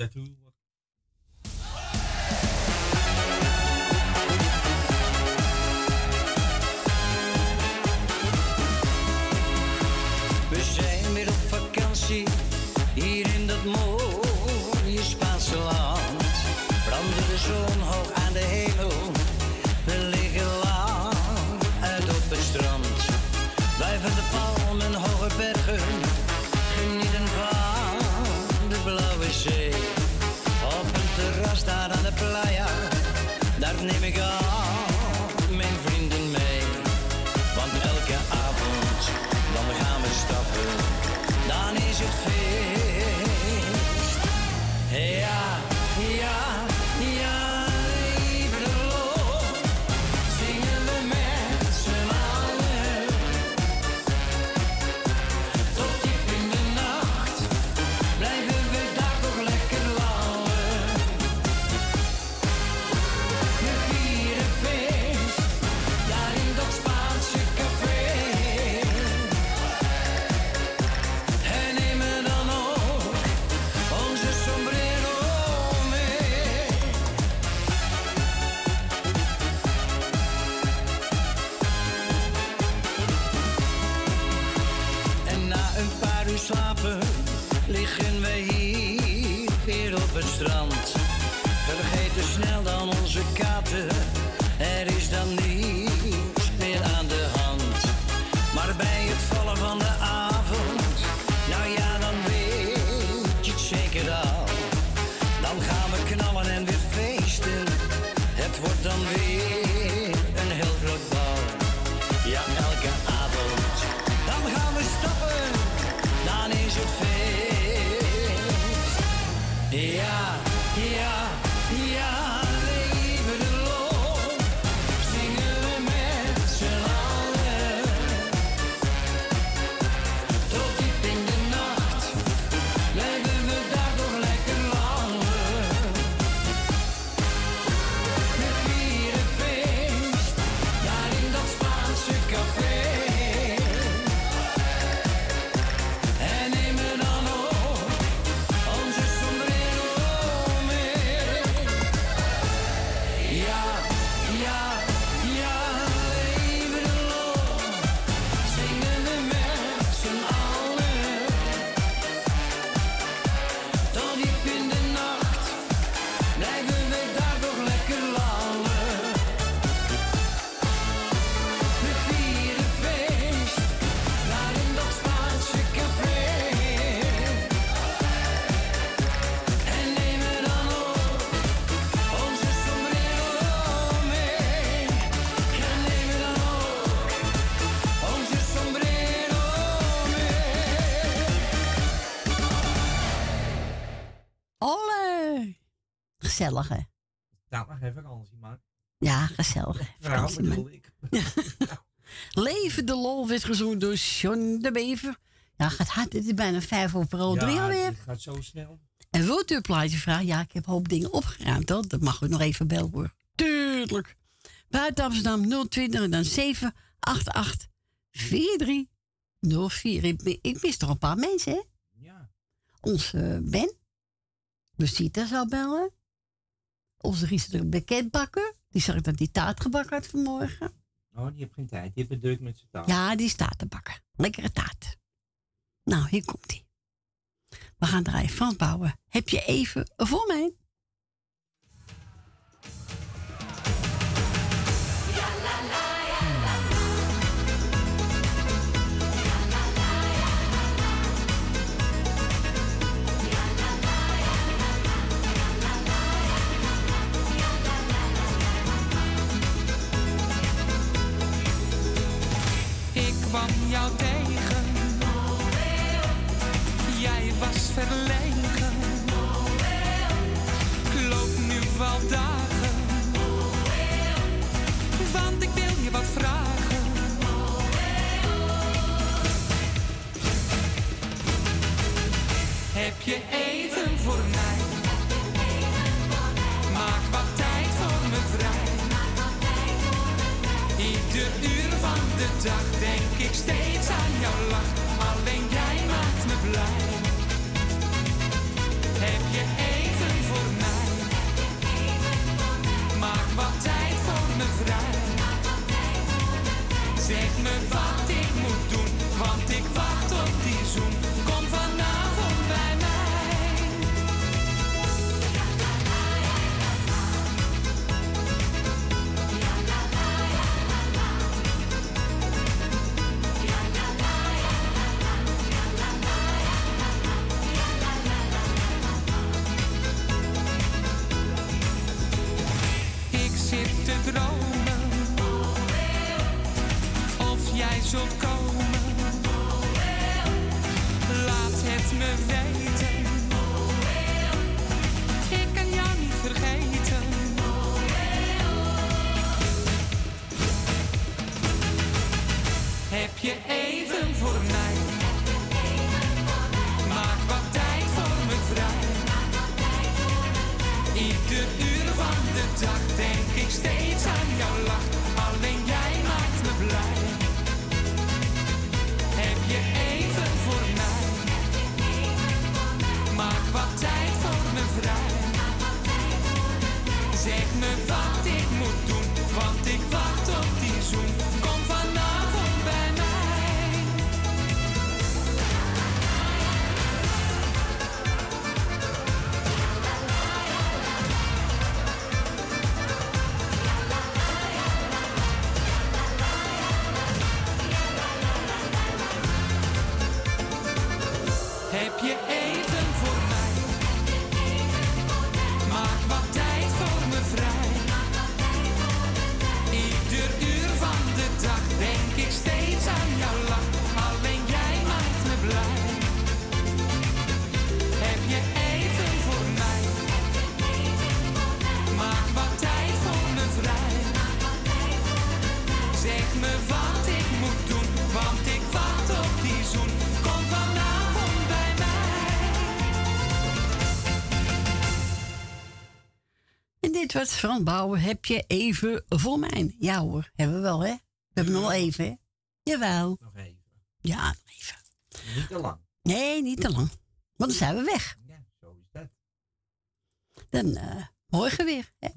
Gezellig, hè? Nou, nog even vakantie, maar. Ja, gezellig. hè? Vrouw Vakantie, man. Leven de lol werd gezongen door John de Bever. Ja, gaat hard. Het is bijna vijf over al drie alweer. het gaat zo snel. En wilt u een plaatje vragen? Ja, ik heb een hoop dingen opgeruimd, hoor. Dat mag u nog even bellen, hoor. Tuurlijk. Buiten Amsterdam 020 en dan 788 4304. Ik, ik mis toch een paar mensen, hè? Ja. Onze Ben. Lucita zou bellen. Onze Riese bekendbakker. Die zag ik dat die taart gebakken had vanmorgen. Oh, die heeft geen tijd. Die heeft het druk met zijn taal. Ja, die staat te bakken. Lekkere taart. Nou, hier komt ie. We gaan draaien. Frans Bouwen. Heb je even voor mij? Ik loop nu wel dagen. Want ik wil je wat vragen. Heb je even voor mij? Maak wat tijd voor me vrij. Ieder uur van de dag denk ik steeds aan jouw lach. Zeg je even voor mij? Maak wat tijd voor me vrij. Ieder uur van de dag denk ik steeds aan jouw lach. Alleen jij maakt me blij. Heb je even voor mij? Maak wat tijd voor me vrij. Zeg me wat ik moet doen, want ik wacht op die zoen. Was Frans Bouwen. Heb je even voor mij? Ja hoor, hebben we wel hè? We hebben nog even hè? Jawel. Nog even. Ja, nog even. Niet te lang. Nee, niet te lang. Want dan zijn we weg. Ja, zo is dat. Dan eh, morgen weer. Hè?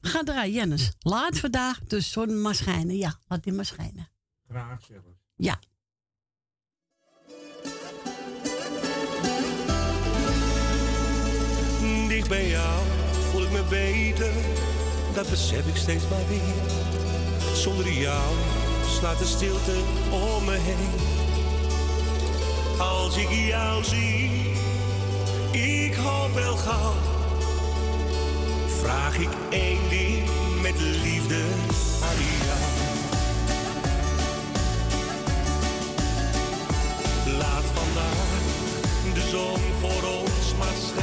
We gaan draaien, Jennis. Laat vandaag de zon maar schijnen. Ja, laat die maar schijnen. Graag zelfs. Ja. Dicht bij jou beter, dat besef ik steeds maar weer. Zonder jou slaat de stilte om me heen. Als ik jou zie, ik hoop wel gauw. Vraag ik één ding met liefde aan jou. Laat vandaag de zon voor ons maar.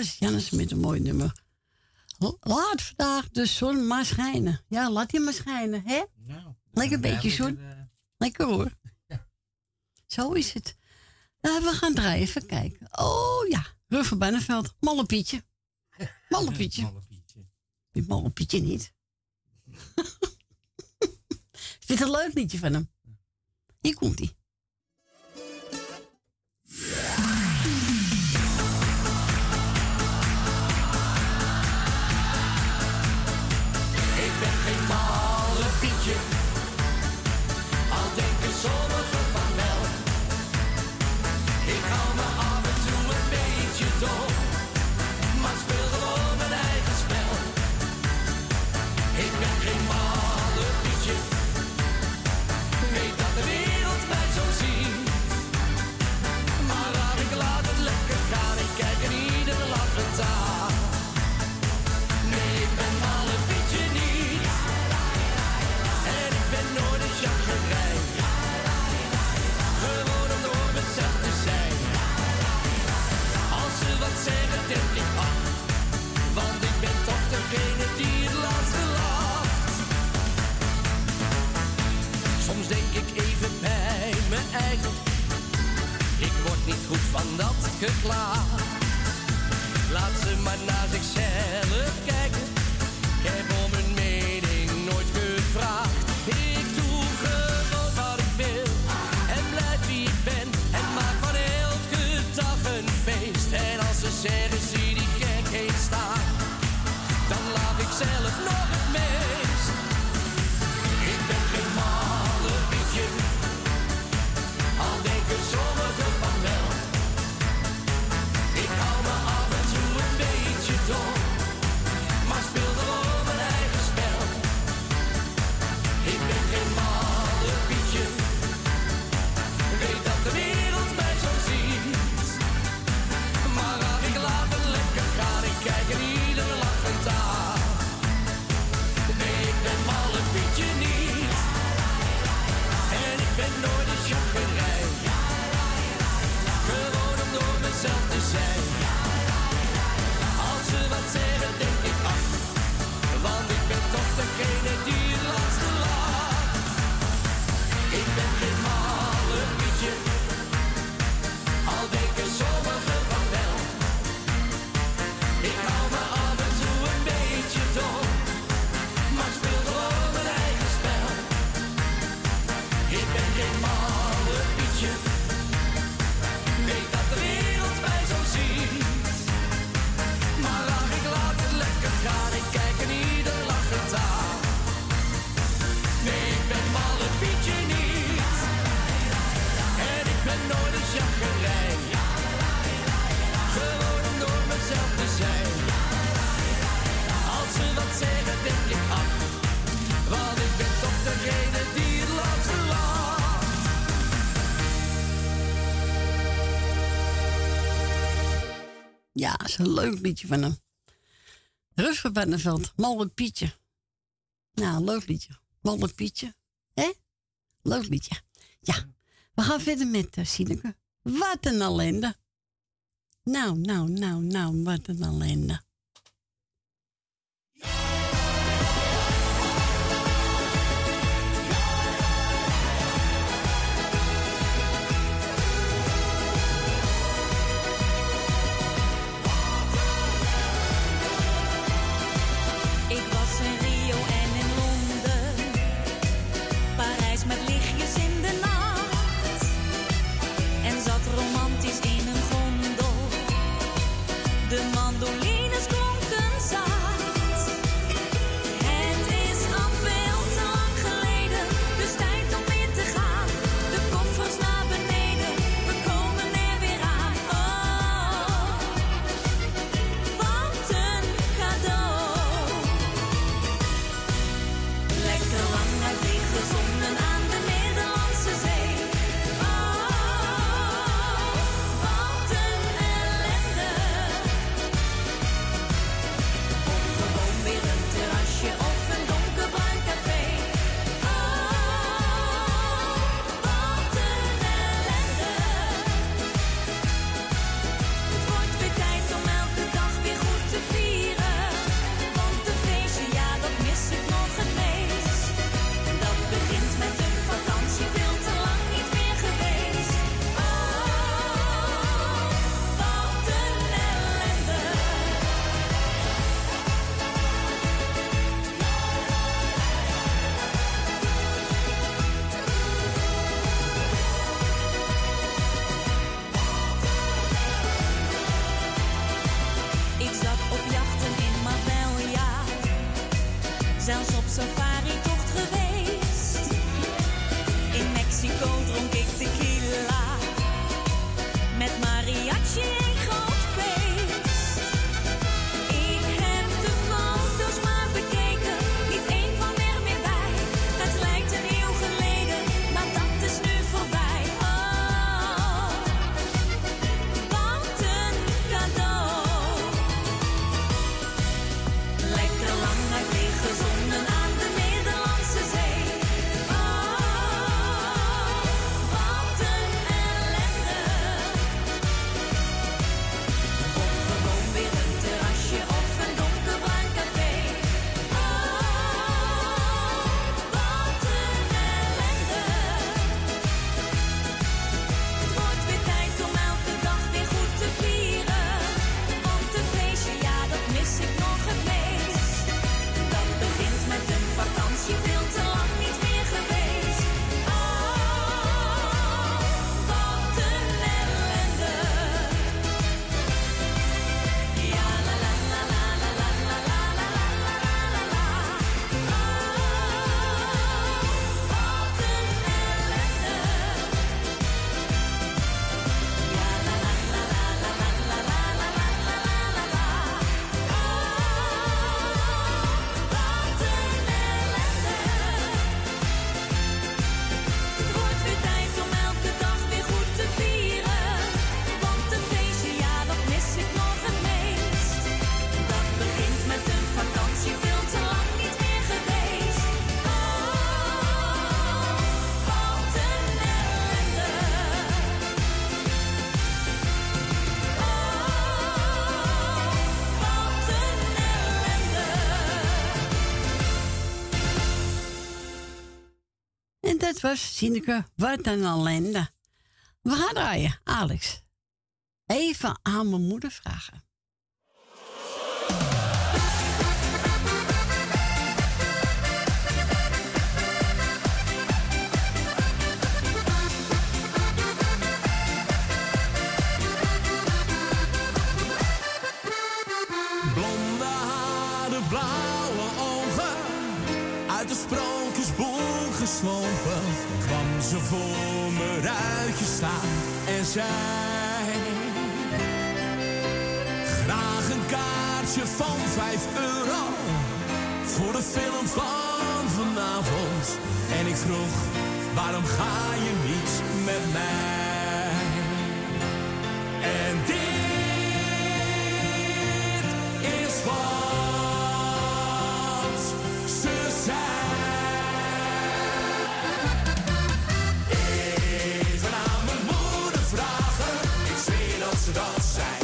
Was Jannes met een mooi nummer. Laat vandaag de zon maar schijnen. Ja, laat die maar schijnen, hè? Nou, Lekker een beetje zon. hebben, Lekker hoor. Zo is het. Nou, we gaan draaien, even kijken. Oh ja, Ruf van Benneveld. Malle Pietje. Malle Pietje. Malle Pietje. Die Malle Pietje niet. Ik vind het een leuk liedje van hem. Hier komt hij. van dat geklaar. Laat ze maar naar zichzelf kijken. Ik heb om hun mening nooit gevraagd. een leuk liedje van hem. Rus van Benneveld, Malle Pietje. Nou, leuk liedje. Malle Pietje. Hé? Leuk liedje. Ja, we gaan verder met uh, Sineke. Wat een ellende. Nou, nou, nou, nou, wat een ellende. Ineke, wat een ellende. We gaan draaien, Alex. Even aan mijn moeder vragen. uit de sprookjesboek geslopen, kwam ze voor me ruitje staan en zei: Graag een kaartje van 5 euro voor de film van vanavond. En ik vroeg: Waarom ga je niet met mij? Don't zijn.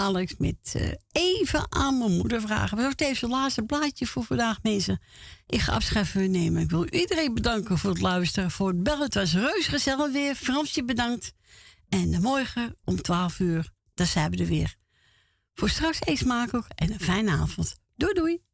Alex met eh, even aan mijn moeder vragen. We hebben deze laatste blaadje voor vandaag, mensen. Ik ga afscheid nemen. Ik wil iedereen bedanken voor het luisteren, voor het bellen. Het was reusgezellig weer. Fransje bedankt. En eh, morgen om 12 uur, daar zijn we er weer. Voor straks eens maken en een fijne avond. Doei doei.